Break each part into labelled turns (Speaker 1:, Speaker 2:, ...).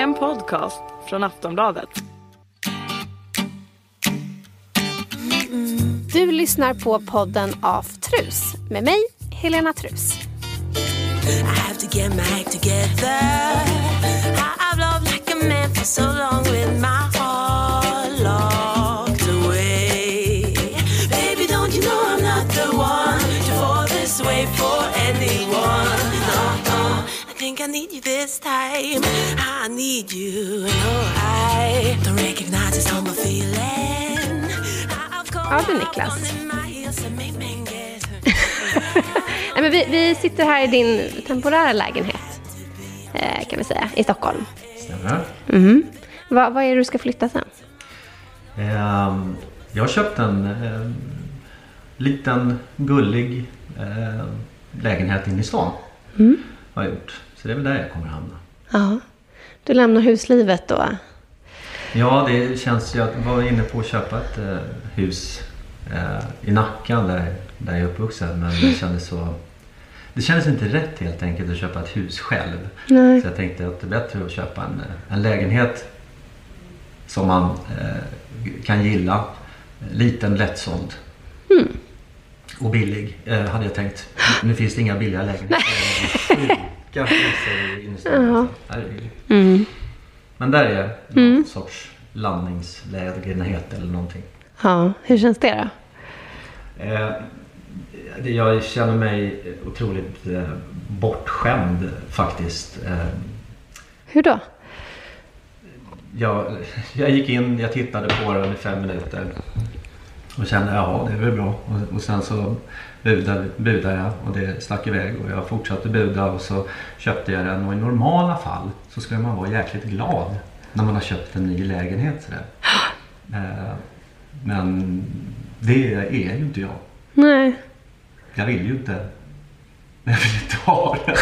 Speaker 1: En podcast från Aftonbladet.
Speaker 2: Du lyssnar på podden Aftrus med mig, Helena Trus.
Speaker 3: I have to get my act together. I- I've loved like a man for so long with my heart locked away. Baby, don't you know I'm not the one to fall this way for anyone? No, no. I think I need you this time. I need you. No, I don't recognize this humble feeling. I- I've got
Speaker 2: Ja, du, Niklas. Nej, men vi, vi sitter här i din temporära lägenhet, eh, kan vi säga, i Stockholm.
Speaker 4: Stämmer.
Speaker 2: Va, vad är det du ska flytta sen?
Speaker 4: Ehm, jag har köpt en ehm, liten gullig eh, lägenhet inne i stan. Har jag gjort. Så det är väl där jag kommer hamna.
Speaker 2: Ja, du lämnar huslivet då.
Speaker 4: Ja, det känns ju jag var inne på att köpa ett eh, hus eh, i Nacka där, där jag är uppvuxen. Men det kändes så... Det kändes inte rätt helt enkelt att köpa ett hus själv.
Speaker 2: Nej.
Speaker 4: Så jag tänkte att det är bättre att köpa en, en lägenhet som man eh, kan gilla. Liten, lättsåld. Och billig, eh, hade jag tänkt. Nu finns det inga billiga lägenheter. Sjuka priser i. Men där är någon sorts landningslägenhet eller någonting.
Speaker 2: Ja, hur känns det då?
Speaker 4: Eh, jag känner mig otroligt eh, bortskämd faktiskt. Eh,
Speaker 2: Hur då?
Speaker 4: jag, jag gick in, jag tittade på den i fem minuter. Och kände, ja det är väl bra. Och, och sen så budade, budade jag och det stack iväg. Och jag fortsatte buda och så köpte jag den. Och i normala fall så ska man vara jäkligt glad när man har köpt en ny lägenhet. Sådär. Eh, men det är ju inte jag.
Speaker 2: Nej.
Speaker 4: Jag vill ju inte. Jag vill inte ha den.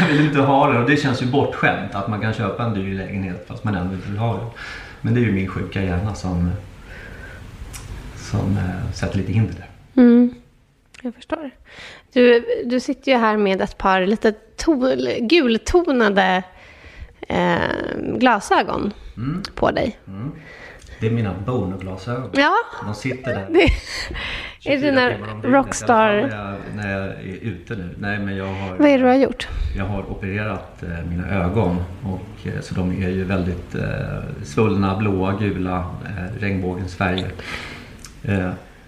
Speaker 4: Jag vill inte ha den och det känns ju bortskämt att man kan köpa en dyr lägenhet fast man ändå inte vill ha den. Men det är ju min sjuka hjärna som, som eh, sätter lite hinder där.
Speaker 2: Mm. Jag förstår. Du, du sitter ju här med ett par lite to- gultonade eh, glasögon på dig.
Speaker 4: Det är mina Bono-glasögon.
Speaker 2: Ja,
Speaker 4: De sitter där.
Speaker 2: det är
Speaker 4: 24
Speaker 2: dina rockstar...
Speaker 4: När jag, när jag är ute nu. Nej men jag har...
Speaker 2: Vad är det du har gjort?
Speaker 4: Jag har opererat eh, mina ögon och, eh, så de är ju väldigt eh, svullna, blåa, gula, eh, regnbågens färger.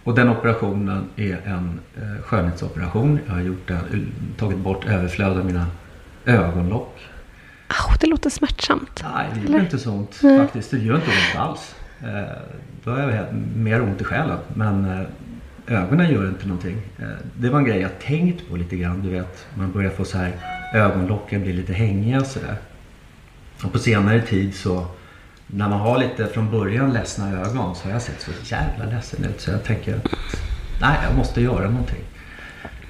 Speaker 4: Och den operationen är en eh, skönhetsoperation. Jag har gjort den, tagit bort överflöd av mina ögonlock.
Speaker 2: Au, det låter smärtsamt.
Speaker 4: Nej, det gör inte så ont faktiskt. Det gör inte ont alls. Eh, då har jag mer ont i själen. Men eh, ögonen gör inte någonting. Eh, det var en grej jag tänkt på lite grann. Du vet, man börjar få så här ögonlocken blir lite hängiga och sådär. Och på senare tid så när man har lite från början ledsna ögon så har jag sett så jävla ledsen ut. Så jag tänker att nej, jag måste göra någonting.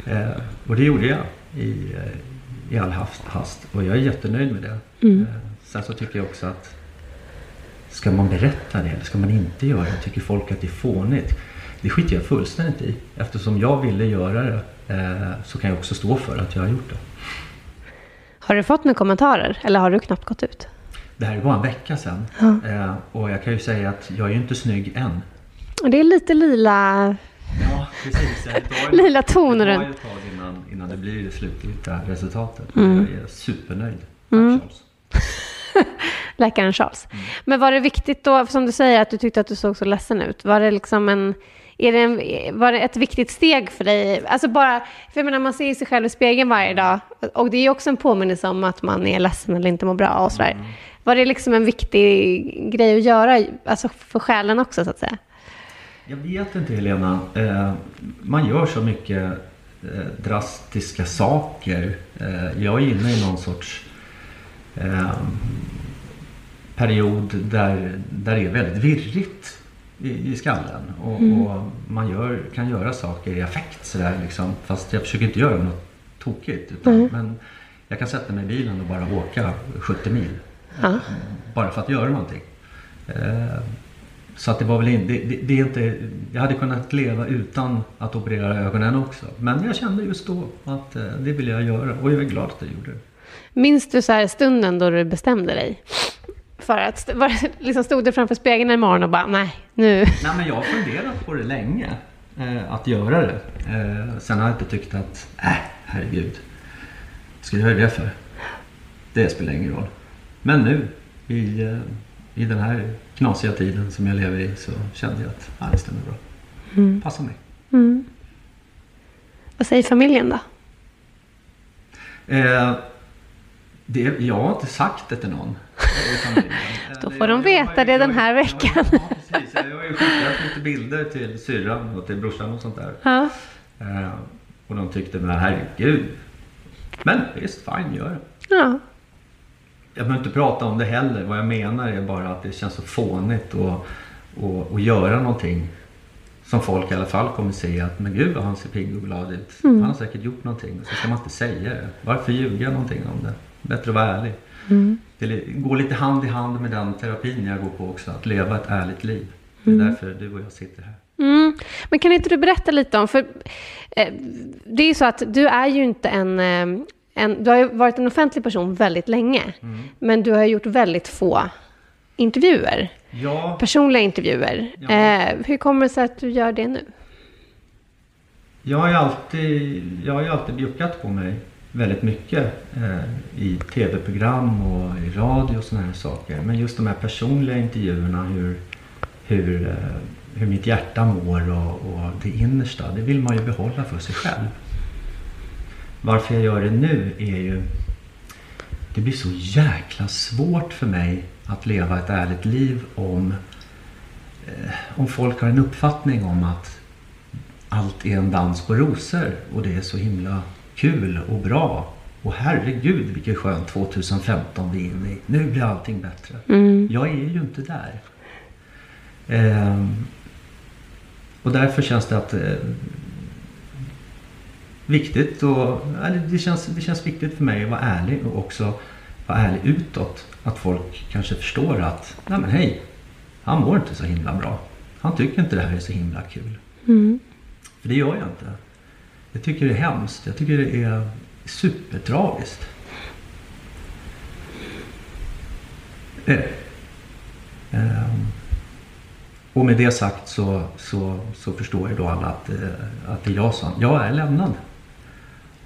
Speaker 4: Eh, och det gjorde jag i, eh, i all hast. Och jag är jättenöjd med det. Eh, sen så tycker jag också att Ska man berätta det eller ska man inte göra det? Tycker folk att det är fånigt? Det skiter jag fullständigt i. Eftersom jag ville göra det eh, så kan jag också stå för att jag har gjort det.
Speaker 2: Har du fått några kommentarer? Eller har du knappt gått ut?
Speaker 4: Det här är bara en vecka sedan. Eh, och jag kan ju säga att jag är ju inte snygg än.
Speaker 2: Och Det är lite lila...
Speaker 4: Ja, precis. Ju-
Speaker 2: Lila toner
Speaker 4: Det tar ju ett tag innan, innan det blir det slutgiltiga resultatet. Men Jag är supernöjd. Tack Charles.
Speaker 2: Läkaren Charles. Men var det viktigt då, som du säger, att du tyckte att du såg så ledsen ut? Var det liksom en... Är det en, var det ett viktigt steg för dig? Alltså bara, för jag menar man ser sig själv i spegeln varje dag och det är också en påminnelse om att man är ledsen eller inte mår bra och sådär. Var det liksom en viktig grej att göra, alltså för själen också så att säga?
Speaker 4: Jag vet inte Helena. Eh, man gör så mycket eh, drastiska saker. Eh, jag är inne i någon sorts period där, där det är väldigt virrigt i, i skallen. Och, och man gör, kan göra saker i affekt sådär liksom. Fast jag försöker inte göra något tokigt. Utan, Men jag kan sätta mig i bilen och bara åka 70 mil.
Speaker 2: Ja.
Speaker 4: Bara för att göra någonting. Eh, så att det var väl in, det, det, det är inte, jag hade kunnat leva utan att operera ögonen också. Men jag kände just då att eh, det ville jag göra och jag är glad att jag gjorde det.
Speaker 2: Minns du så här stunden då du bestämde dig? För att, var, liksom stod du framför spegeln imorgon och bara, nej, nu.
Speaker 4: Nej men jag har funderat på det länge. Eh, att göra det. Eh, sen har jag inte tyckt att, äh, herregud. Vad ska jag göra det för? Det spelar ingen roll. Men nu i, eh, i den här knasiga tiden som jag lever i så kände jag att ja, det stämmer bra. Passar mig.
Speaker 2: Vad säger familjen då?
Speaker 4: Eh, det, jag har inte sagt det till någon. familjen. Eh,
Speaker 2: Då får de veta
Speaker 4: jag-
Speaker 2: det
Speaker 4: jag-
Speaker 2: den här veckan.
Speaker 4: Ja, precis. Jag har ju skickat lite bilder till syrran och till brorsan och sånt där.
Speaker 2: Ja.
Speaker 4: Eh, och de tyckte, men herregud. Men visst, fine, gör det.
Speaker 2: ja.
Speaker 4: Jag behöver inte prata om det heller. Vad jag menar är bara att det känns så fånigt att, att, att göra någonting som folk i alla fall kommer se att men gud vad han ser pigg och glad ut. Han har säkert gjort någonting. Och så ska man inte säga det. Varför ljuga någonting om det? Bättre att vara ärlig. Det li- går lite hand i hand med den terapin jag går på också. Att leva ett ärligt liv. Det är därför du och jag sitter här.
Speaker 2: Mm. Men kan inte du berätta lite om, för eh, det är ju så att du är ju inte en, eh, en, du har ju varit en offentlig person väldigt länge, men du har gjort väldigt få intervjuer,
Speaker 4: Ja,
Speaker 2: personliga intervjuer.
Speaker 4: Ja.
Speaker 2: Eh, hur kommer det sig att du gör det nu?
Speaker 4: Jag har ju alltid, jag har alltid bjuckat på mig väldigt mycket eh, i tv-program och i radio och sådana här saker. Men just de här personliga intervjuerna, hur, hur, eh, hur mitt hjärta mår och, och det innersta, det vill man ju behålla för sig själv. Varför jag gör det nu är ju, det blir så jäkla svårt för mig att leva ett ärligt liv om, eh, om folk har en uppfattning om att allt är en dans på rosor och det är så himla kul och bra. Och herregud vilket skönt 2015 vi är inne i. Nu blir allting bättre. Jag är ju inte där. Ehm, och därför känns det att eh, viktigt och, det, känns, det känns viktigt för mig att vara ärlig och också vara ärlig utåt. Att folk kanske förstår att, nej men hej, han mår inte så himla bra. Han tycker inte det här är så himla kul. För det gör jag inte. Jag tycker det är hemskt. Jag tycker det är supertragiskt. Eh. Ehm. Och med det sagt så, så, så förstår ju då alla att, eh, att det är jag som jag är lämnad.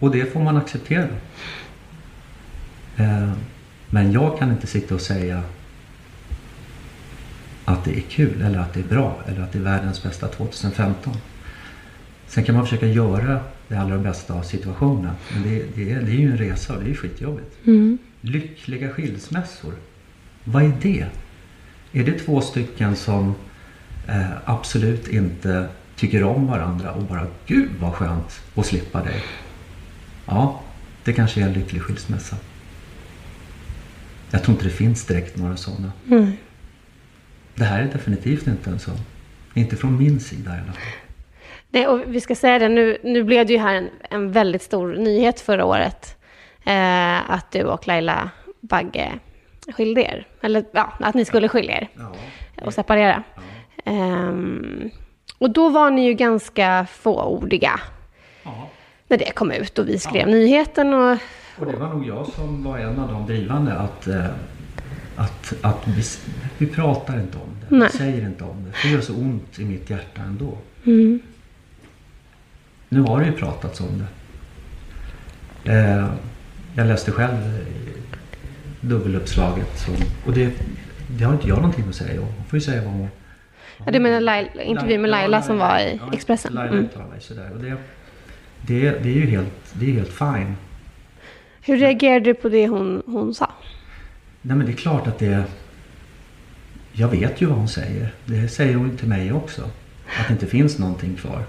Speaker 4: Och det får man acceptera. Ehm. Men jag kan inte sitta och säga att det är kul eller att det är bra eller att det är världens bästa 2015. Sen kan man försöka göra det allra bästa av situationen. Men det, det, är, det är ju en resa och det är ju skitjobbigt. Lyckliga skilsmässor. Vad är det? Är det två stycken som eh, absolut inte tycker om varandra och bara Gud vad skönt att slippa dig. Ja, det kanske är en lycklig skilsmässa. Jag tror inte det finns direkt några sådana. Det här är definitivt inte en sån. Inte från min sida i alla fall.
Speaker 2: Nej, och vi ska säga det, nu, nu blev det ju här en, en väldigt stor nyhet förra året. Eh, att du och Laila Bagge skilde er. Eller ja, att ni skulle skilja er
Speaker 4: Ja.
Speaker 2: och separera. Ehm, och då var ni ju ganska fåordiga
Speaker 4: ja.
Speaker 2: När det kom ut och vi skrev nyheten. Och,
Speaker 4: Och det var nog jag som var en av de drivande att, eh, att, att vi, vi pratar inte om det.
Speaker 2: Nej.
Speaker 4: Vi säger inte om det. För det gör så ont i mitt hjärta ändå.
Speaker 2: Mm.
Speaker 4: Nu har det ju pratats om det. Eh, jag läste själv dubbeluppslaget. Som, och det, det har inte jag någonting att säga om. Hon får ju säga vad hon
Speaker 2: ja, du menar Laila, intervjun med Laila som var i
Speaker 4: ja,
Speaker 2: Expressen?
Speaker 4: Laila
Speaker 2: Mm.
Speaker 4: uttalade sig där. Och det, det, det är ju helt, det är helt fine.
Speaker 2: Hur reagerade du på det hon, hon sa?
Speaker 4: Nej men det är klart att det... Jag vet ju vad hon säger. Det säger hon till mig också. Att det inte finns någonting kvar.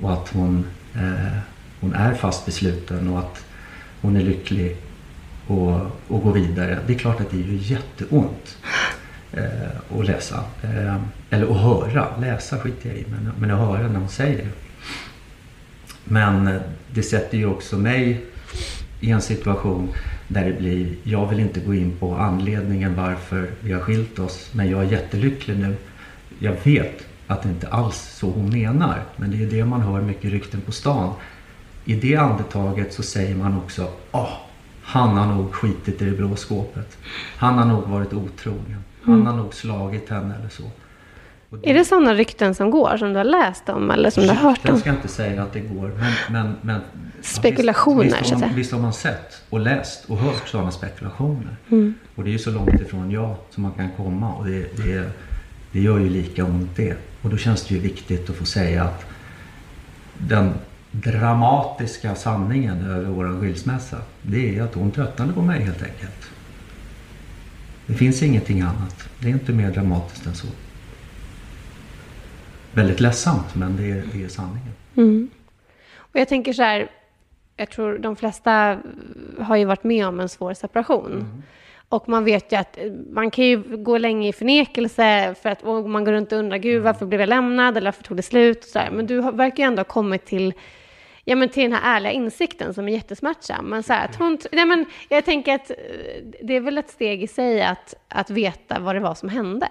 Speaker 4: Och att hon, eh, hon är fast besluten och att hon är lycklig och, och går vidare. Det är klart att det är ju jätteont eh, att läsa. Eh, eller att höra. Läsa skiter jag i. Men, men att höra när hon säger det. Men det sätter ju också mig i en situation där det blir, jag vill inte gå in på anledningen varför vi har skilt oss, men jag är jättelycklig nu. Jag vet att det inte alls så hon menar, men det är det man hör mycket rykten på stan. I det andetaget så säger man också, åh, Han har nog skitit i det blå skåpet. Han har nog varit otrogen. Han har nog slagit henne eller så.
Speaker 2: Är det sådana rykten som går, som du har läst om eller som du har hört
Speaker 4: Jag
Speaker 2: om?
Speaker 4: ska inte säga att det går, men... men, men
Speaker 2: Spekulationer,
Speaker 4: visst, visst, har man, visst har man sett och läst och hört sådana spekulationer.
Speaker 2: Mm.
Speaker 4: Och det är ju så långt ifrån jag som man kan komma och det, det, det gör ju lika ont det. Och då känns det ju viktigt att få säga att den dramatiska sanningen över vår skilsmässa, det är att hon tröttnade på mig helt enkelt. Det finns ingenting annat. Det är inte mer dramatiskt än så. Väldigt ledsamt, men det är, det är sanningen.
Speaker 2: Mm. Och jag tänker så här, jag tror de flesta har ju varit med om en svår separation. Och man vet ju att man kan ju gå länge i förnekelse för att man går runt och undrar, gud varför blev jag lämnad eller varför tog det slut? Så där. Men du har, verkar ju ändå ha kommit till, ja, men till den här ärliga insikten som är jättesmärtsam. Men så här, att hon, nej, men jag tänker att eh, det är väl ett steg i sig att, att veta vad det var som hände.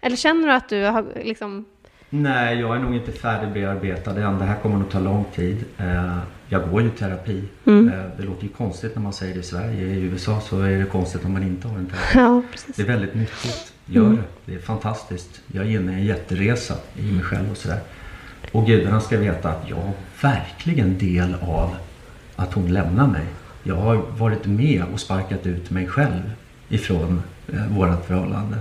Speaker 2: Eller känner du att du har liksom...
Speaker 4: Nej, jag är nog inte färdigbearbetad än. Det här kommer nog ta lång tid. Eh, Jag går ju terapi.
Speaker 2: Mm.
Speaker 4: Eh, Det låter ju konstigt när man säger det i Sverige. I USA så är det konstigt om man inte har en terapi.
Speaker 2: Ja, precis.
Speaker 4: Det är väldigt nyttigt. Gör det. Det är fantastiskt. Jag är inne i en jätteresa i mig själv och sådär. Och gudarna ska veta att jag har verkligen del av att hon lämnar mig. Jag har varit med och sparkat ut mig själv ifrån eh, vårat förhållande.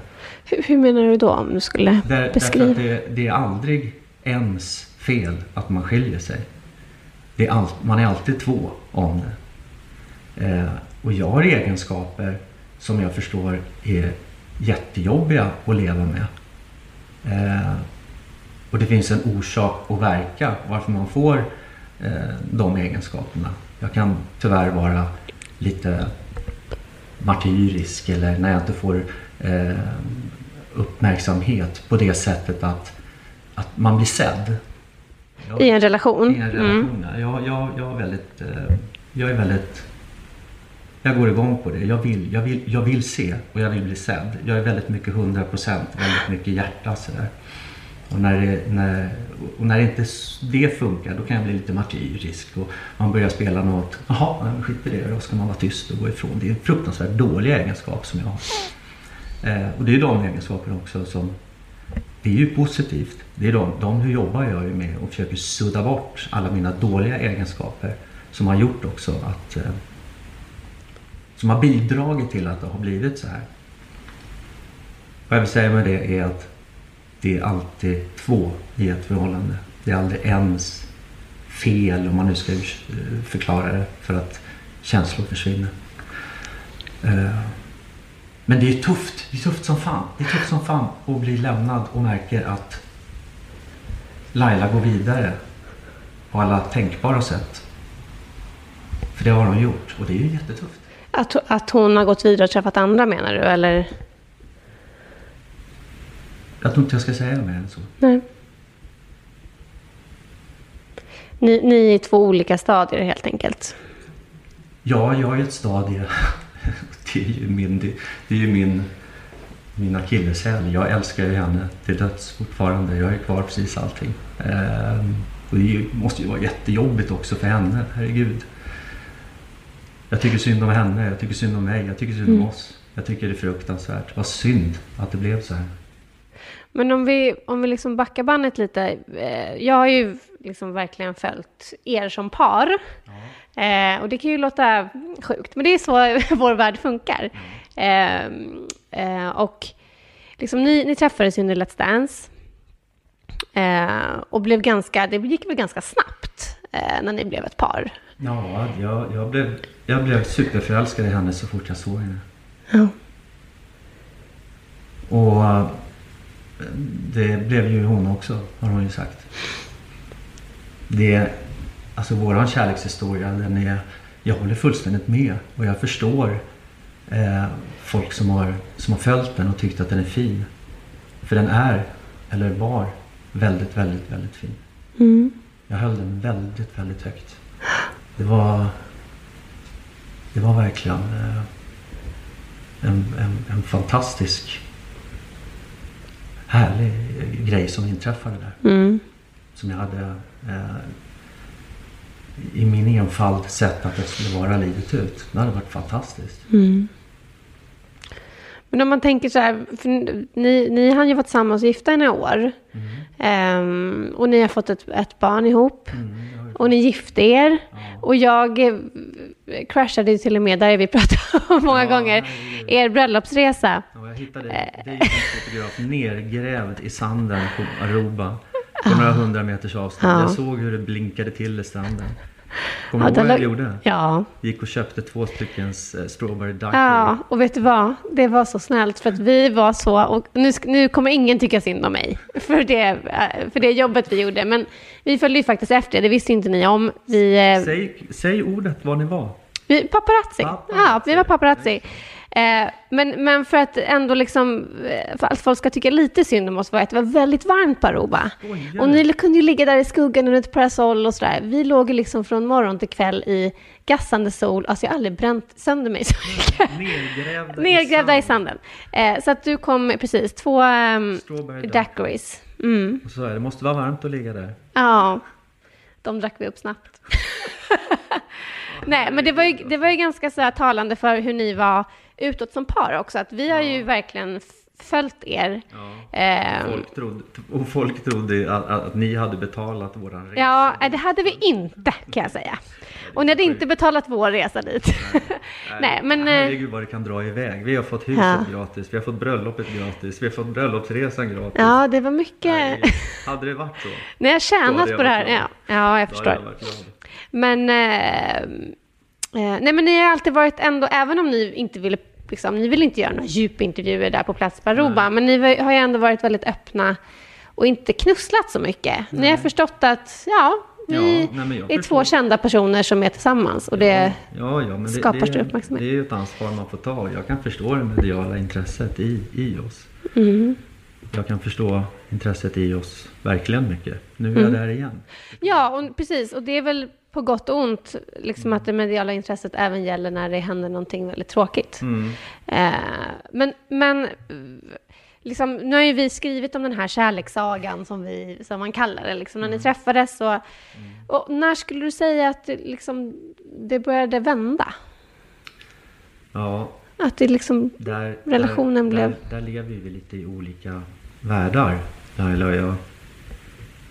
Speaker 2: Hur, hur menar du då, om du skulle
Speaker 4: Där, därför
Speaker 2: beskriva?
Speaker 4: att det, det är aldrig ens fel att man skiljer sig. Det är all, man är alltid två om det. Eh, och jag har egenskaper som jag förstår är jättejobbiga att leva med. Eh, och det finns en orsak och verka varför man får eh, de egenskaperna. Jag kan tyvärr vara lite martyrisk eller när jag inte får eh, uppmärksamhet på det sättet att, att man blir sedd. Jag-
Speaker 2: I en relation?
Speaker 4: I en
Speaker 2: Mm.
Speaker 4: relation, ja. jag, jag, jag, är väldigt, eh, jag är väldigt... Jag går igång på det. Jag vill, jag, vill, jag vill se och jag vill bli sedd. Jag är väldigt mycket 100 procent, väldigt mycket hjärta sådär. Och när, det, när, och när inte det funkar då kan jag bli lite martyrisk och man börjar spela något. Jaha, skit i det. Då ska man vara tyst och gå ifrån. Det är en fruktansvärt dålig egenskap som jag har. Eh, och det är de egenskaperna också som det är ju positivt. Det är de, de jobbar jag ju med och försöker sudda bort alla mina dåliga egenskaper som har gjort också att eh, som har bidragit till att det har blivit så här. Vad jag vill säga med det är att det är alltid två i ett förhållande. Det är aldrig ens fel om man nu ska eh, förklara det för att känslor försvinner. Eh, men det är tufft. Det är tufft som fan. Det är tufft som fan att bli lämnad och märker att Laila går vidare på alla tänkbara sätt. För det har hon gjort och det är ju jättetufft.
Speaker 2: Att, att hon har gått vidare och träffat andra menar du? Eller?
Speaker 4: Jag tror inte jag ska säga mer än så.
Speaker 2: Nej. Ni, ni är i två olika stadier helt enkelt.
Speaker 4: Ja, jag är i ett stadie. Det är ju min, det, är ju min, min akilleshäl. Jag älskar ju henne till döds fortfarande. Jag är kvar precis allting. Ehm, och det ju- måste ju vara jättejobbigt också för henne. Herregud. Jag tycker synd om henne, jag tycker synd om mig, jag tycker synd om oss. Jag tycker det är fruktansvärt. Vad synd att det blev så här.
Speaker 2: Men om vi, om vi liksom backar bandet lite. Eh, jag har ju liksom verkligen följt er som par. Eh, och det kan ju låta sjukt, men det är så vår värld funkar. Eh, eh, och liksom ni, ni träffades under Let's Dance. Och blev ganska, det gick väl ganska snabbt när ni blev ett par.
Speaker 4: Ja, jag, jag, blev, jag blev superförälskad i henne så fort jag såg henne.
Speaker 2: Ja.
Speaker 4: Och det blev ju hon också, har hon ju sagt. Det, alltså våran kärlekshistoria, den är, jag håller fullständigt med och jag förstår eh, folk som har, som har följt den och tyckt att den är fin. För den är, eller var, väldigt, väldigt, väldigt fin.
Speaker 2: Mm.
Speaker 4: Jag höll den väldigt, väldigt högt. Det var, det var verkligen eh, en, en, en fantastisk härlig grej som inträffade där.
Speaker 2: Mm.
Speaker 4: Som jag hade... Eh, i min enfald sett att det skulle vara livet ut. Det hade varit fantastiskt.
Speaker 2: Men om man tänker så här, ni, ni har ju varit tillsammans och gifta i några år. Ehm, och ni har fått ett, ett barn ihop. Och ni gifte er. Och jag eh, crashade ju till och med, där vi pratat om många
Speaker 4: Ja,
Speaker 2: gånger, er bröllopsresa.
Speaker 4: Ja, jag hittade dig en fotograf nergrävd i sanden på Aruba. På några hundra meters avstånd.
Speaker 2: Ja.
Speaker 4: Jag såg hur det blinkade till i stranden. Kommer du ihåg vad jag gjorde?
Speaker 2: Ja,
Speaker 4: Gick och köpte två stycken eh, strawberry daiquiri.
Speaker 2: ja, och vet du vad? Det var så snällt för att vi var så, och nu, nu kommer ingen tycka synd om mig för det, eh, för det jobbet vi gjorde. Men vi följde ju faktiskt efter, det visste inte ni om. Vi, eh,
Speaker 4: Säg, säg ordet vad ni var.
Speaker 2: Vi, paparazzi.
Speaker 4: Paparazzi.
Speaker 2: Ja, vi var paparazzi. Eh, men, men för att ändå liksom, eh, för att folk ska tycka lite synd om oss var att det var väldigt varmt på Aruba.
Speaker 4: Skojar
Speaker 2: Och ni kunde ju ligga där i skuggan under ett parasoll och sådär. Vi låg ju liksom från morgon till kväll i gassande sol. Alltså jag har aldrig bränt sönder mig så mycket.
Speaker 4: Nergrävda,
Speaker 2: Nergrävda i
Speaker 4: sand.
Speaker 2: sanden. Eh, så att du kom, precis, två um, daiquiris. Mm.
Speaker 4: Och så är det, måste vara varmt att ligga där.
Speaker 2: Ja, de drack vi upp snabbt. Nej, men det var, ju, det var ju ganska så här talande för hur ni var utåt som par också. Att vi har ju verkligen följt er.
Speaker 4: Ja.
Speaker 2: Eh,
Speaker 4: Folk trodde, och folk trodde att, att ni hade betalat våran resa.
Speaker 2: ja, nej, det hade vi inte kan jag säga. Och ni hade inte betalat vår resa dit. Nej, men... eh,
Speaker 4: Herregud vad det kan dra iväg. Vi har fått huset
Speaker 2: Ja.
Speaker 4: gratis, vi har fått bröllopet gratis, vi har fått bröllopsresan gratis.
Speaker 2: Ja, det var mycket...
Speaker 4: Herregud. Hade det varit så,
Speaker 2: Ni har tjänat
Speaker 4: jag
Speaker 2: på det här. Ja, ja jag
Speaker 4: då
Speaker 2: förstår.
Speaker 4: jag.
Speaker 2: Men, eh, eh, nej, men ni har alltid varit ändå, även om ni inte ville, liksom, ni vill inte göra några djupintervjuer där på plats på Aruba, men ni har ju ändå varit väldigt öppna och inte knusslat så mycket. Ni har förstått att, ja, vi
Speaker 4: Ja, nej,
Speaker 2: är två kända personer som är tillsammans och det,
Speaker 4: Ja, ja, det,
Speaker 2: skapar
Speaker 4: det,
Speaker 2: stor uppmärksamhet.
Speaker 4: Det är ju ett ansvar man får ta. Jag kan förstå det mediala intresset i, i oss.
Speaker 2: Mm.
Speaker 4: Jag kan förstå intresset i oss verkligen mycket. Nu är
Speaker 2: Mm.
Speaker 4: jag där igen.
Speaker 2: ja, och precis, och det är väl på gott och ont, liksom att det mediala intresset även gäller när det händer någonting väldigt tråkigt.
Speaker 4: Mm.
Speaker 2: Eh, men, men liksom, nu har ju vi skrivit om den här kärlekssagan som, vi, som man kallar det, liksom, när
Speaker 4: Mm.
Speaker 2: ni träffades. Och, och när skulle du säga att det, liksom, det började vända?
Speaker 4: Ja,
Speaker 2: Att det liksom,
Speaker 4: där,
Speaker 2: Relationen
Speaker 4: där,
Speaker 2: blev-
Speaker 4: Där, där lever vi lite i olika världar, Laila och jag.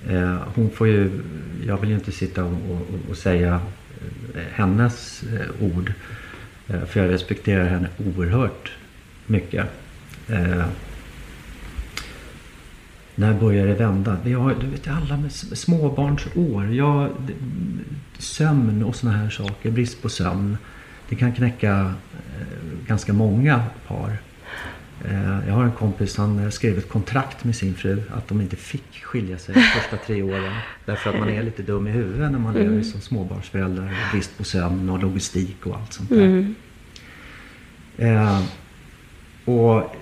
Speaker 4: Eh, hon får ju... Jag vill ju inte sitta och, och, och säga eh, hennes eh, ord. Eh, för jag respekterar henne oerhört mycket. Eh, när börjar det vända? Vi har, du vet alla med småbarnsår. Jag, sömn och såna här saker, brist på sömn. Det kan knäcka eh, ganska många par. Eh, jag har en kompis, han eh, skrev ett kontrakt med sin fru att de inte fick skilja sig de första tre åren. Därför att man är lite dum i huvudet när man lever som småbarnsförälder. Brist på sömn och logistik och allt sånt där.
Speaker 2: mm,
Speaker 4: Eh, och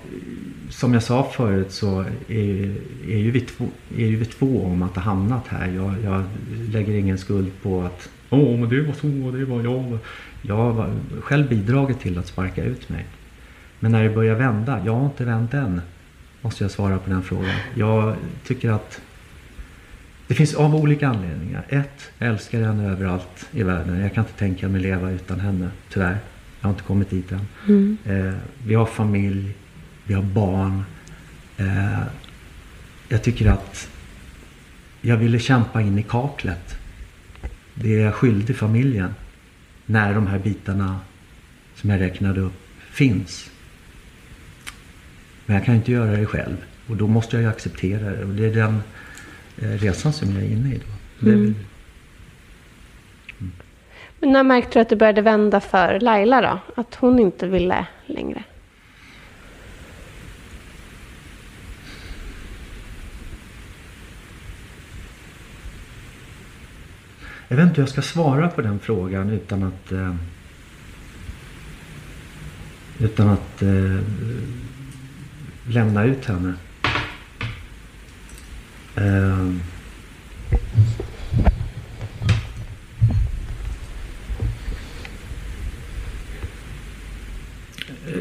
Speaker 4: som jag sa förut så är, är, ju vi två, är ju vi två om att ha hamnat här. Jag, jag lägger ingen skuld på att Åh, men det var så, det var jag. Jag har själv bidragit till att sparka ut mig. Men när det börjar vända, jag har inte vänt än. Måste jag svara på den frågan. Jag tycker att det finns av olika anledningar. Ett, jag älskar henne överallt i världen. Jag kan inte tänka mig leva utan henne, tyvärr. Jag har inte kommit dit än.
Speaker 2: mm,
Speaker 4: Eh, vi har familj, vi har barn. Eh, jag tycker att jag ville kämpa in i kaklet. Det är jag skyldig familjen. När de här bitarna som jag räknade upp finns. Men jag kan inte göra det själv. Och då måste jag ju acceptera det. Och det är den eh, resan som jag är inne i då. Är väl-
Speaker 2: men när märkte du att det började vända för Laila då? Att hon inte ville längre?
Speaker 4: Jag vet inte hur jag ska svara på den frågan utan att eh, utan att eh, lämna ut henne. Eh,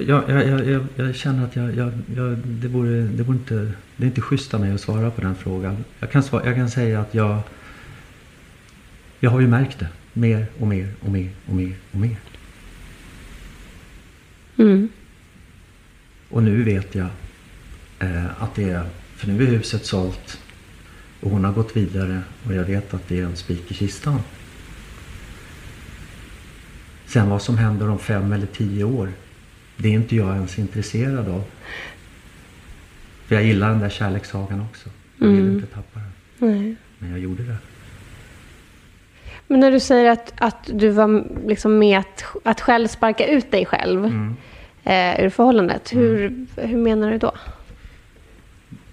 Speaker 4: jag, jag, jag, jag, känner att jag, det, vore, det, vore inte, det är inte schysst av mig att svara på den frågan. Jag kan, svara, jag kan säga att jag jag har ju märkt det. mer och mer och mer och mer och mer.
Speaker 2: Mm.
Speaker 4: Och nu vet jag eh, att det är, för nu är huset sålt och hon har gått vidare och jag vet att det är en spik i kistan. Sen vad som händer om fem eller tio år, det är inte jag ens intresserad av. För jag gillar den där kärlekssagan också. Jag vill
Speaker 2: Mm.
Speaker 4: inte tappa den.
Speaker 2: Nej.
Speaker 4: Men jag gjorde det.
Speaker 2: Men när du säger att, att du var liksom med att, att själv sparka ut dig själv
Speaker 4: Mm.
Speaker 2: eh, ur förhållandet, hur, hur menar du då?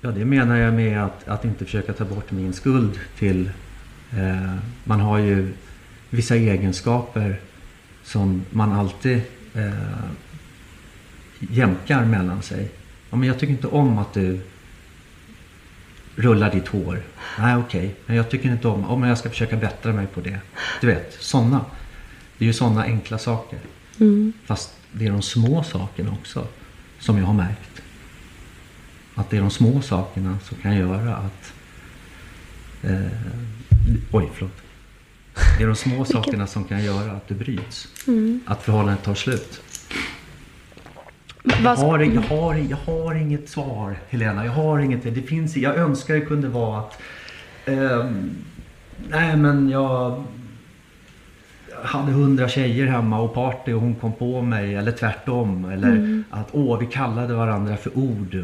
Speaker 4: Ja, det menar jag med att, att inte försöka ta bort min skuld till... Eh, man har ju vissa egenskaper som man alltid eh, jämkar mellan sig. Ja, men jag tycker inte om att du rullar ditt hår. Nej, okej. Men jag tycker inte om... Oh, men jag ska försöka bättra mig på det. Du vet, sådana. Det är ju sådana enkla saker.
Speaker 2: Mm.
Speaker 4: Fast det är de små sakerna också som jag har märkt. Att det är de små sakerna som kan göra att... Eh, oj, förlåt. Det är de små sakerna som kan göra att det bryts. Att förhållandet tar slut. Jag har, jag, har, jag har inget svar, Helena. Jag har inget. Det finns, jag önskar det kunde vara att... ehm, nej, men jag hade hundra tjejer hemma och party och hon kom på mig. Eller tvärtom. Eller att åh, vi kallade varandra för ord.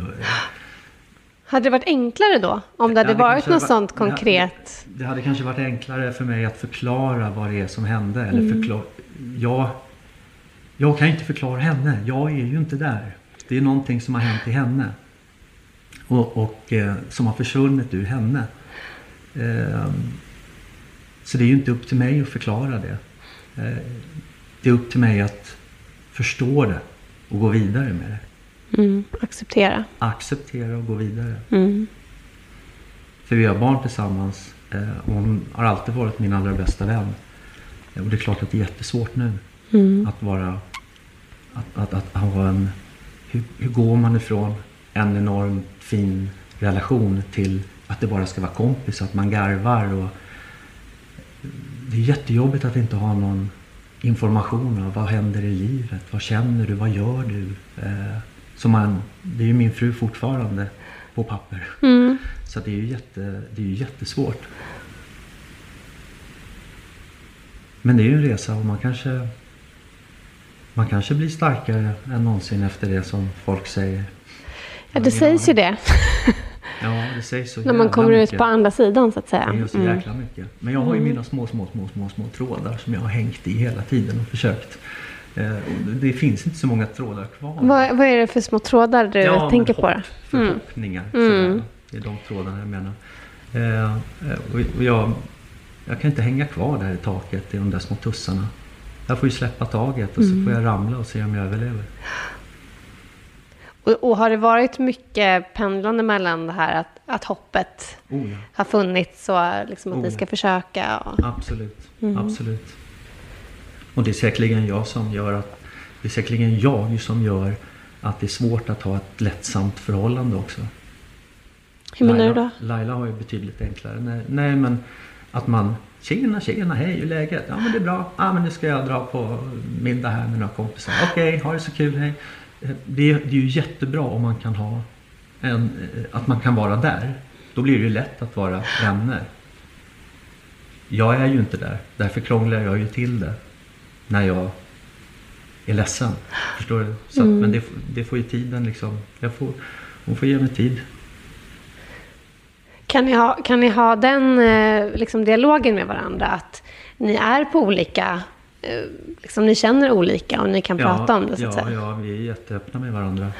Speaker 2: Hade det varit enklare då? Om det hade varit
Speaker 4: kanske
Speaker 2: något
Speaker 4: varit-
Speaker 2: sånt
Speaker 4: hade-
Speaker 2: konkret?
Speaker 4: Det hade kanske varit enklare för mig att förklara vad det är som hände. Eller förklara, jag, jag kan inte förklara henne. Jag är ju inte där. Det är någonting som har hänt i henne. Och, och eh, som har försvunnit ur henne. Ehm, så det är ju inte upp till mig att förklara det. Eh, det är upp till mig att förstå det och gå vidare med det.
Speaker 2: Mm. Acceptera.
Speaker 4: Acceptera och gå vidare.
Speaker 2: Mm.
Speaker 4: För vi har barn tillsammans eh, och hon har alltid varit min allra bästa vän. Och det är klart att det är jättesvårt nu
Speaker 2: Mm.
Speaker 4: att vara... Att, att, att ha en... Hur, hur går man ifrån en enormt fin relation till att det bara ska vara kompis, att man garvar och... Det är jättejobbigt att inte ha någon information av vad händer i livet, vad känner du, vad gör du? Eh, som man, det är ju min fru fortfarande på papper.
Speaker 2: Mm.
Speaker 4: Så det är ju jätte, det är ju jättesvårt. Men det är ju en resa och man kanske man kanske blir starkare än någonsin efter det som folk säger.
Speaker 2: Ja, det sägs ju det.
Speaker 4: Ja, det sägs så
Speaker 2: När man kommer ut
Speaker 4: mycket.
Speaker 2: på andra sidan så att säga.
Speaker 4: Det är så
Speaker 2: Mm.
Speaker 4: jäkla mycket. Men jag har ju mina små, små, små, små, små trådar som jag har hängt i hela tiden och försökt. Eh, det finns inte så många trådar kvar.
Speaker 2: Vad, vad är det för små trådar du
Speaker 4: Ja,
Speaker 2: tänker på?
Speaker 4: hopp,
Speaker 2: Då? Mm.
Speaker 4: Förhoppningar.
Speaker 2: Mm.
Speaker 4: Det är de trådarna jag menar. Eh, eh, och jag, jag kan inte hänga kvar där i taket i de där små tussarna. Jag får ju släppa taget och så
Speaker 2: Mm.
Speaker 4: får jag ramla och se om jag överlever.
Speaker 2: Och, och har det varit mycket pendlande mellan det här att, att hoppet
Speaker 4: Oh ja,
Speaker 2: har funnits och liksom att
Speaker 4: Oh,
Speaker 2: ni ska försöka? Och,
Speaker 4: absolut.
Speaker 2: Mm.
Speaker 4: Absolut. Och det är säkerligen jag som gör att det är säkerligen jag som gör att det är svårt att ha ett lättsamt förhållande också.
Speaker 2: hur menar du
Speaker 4: Laila,
Speaker 2: då?
Speaker 4: Laila har ju betydligt enklare. Nej, nej men att man Tjena, tjena, hej, hur är läget? Ja men det är bra. Ja men nu ska jag dra på middag här med några kompisar. Okej, ha det så kul, hej. Det är, det är ju jättebra om man kan ha en, att man kan vara där. Då blir det ju lätt att vara vänner. Jag är ju inte där. Därför krånglar jag ju till det. När jag är ledsen. Förstår du? Så att, Men det, det får ju tiden liksom. Jag får, hon får ge mig tid.
Speaker 2: Kan ni ha, kan ni ha den eh, liksom, dialogen med varandra? Att ni är på olika... Eh, liksom, ni känner olika och ni kan prata om det så att
Speaker 4: ja,
Speaker 2: säga.
Speaker 4: ja, vi är jätteöppna med varandra.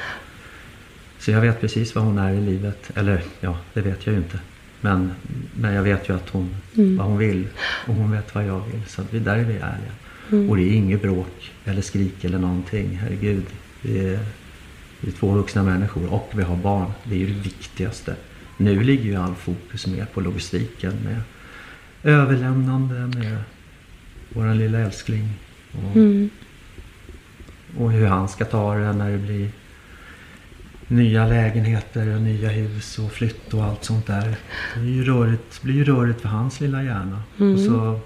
Speaker 4: Så jag vet precis vad hon är i livet. Eller ja, det vet jag ju inte. Men, men jag vet ju att hon,
Speaker 2: Mm.
Speaker 4: vad hon vill. Och hon vet vad jag vill. Så där är vi ärliga.
Speaker 2: Mm.
Speaker 4: Och det är inget bråk eller skrik eller någonting. Herregud. Vi är, vi är två vuxna människor och vi har barn. Det är ju det viktigaste. Nu ligger ju all fokus mer på logistiken med överlämnande med våran lilla älskling. Och,
Speaker 2: Mm.
Speaker 4: och hur han ska ta det när det blir nya lägenheter och nya hus och flytt och allt sånt där. Det blir ju rörigt, blir ju rörigt för hans lilla hjärna.
Speaker 2: Mm.
Speaker 4: Och så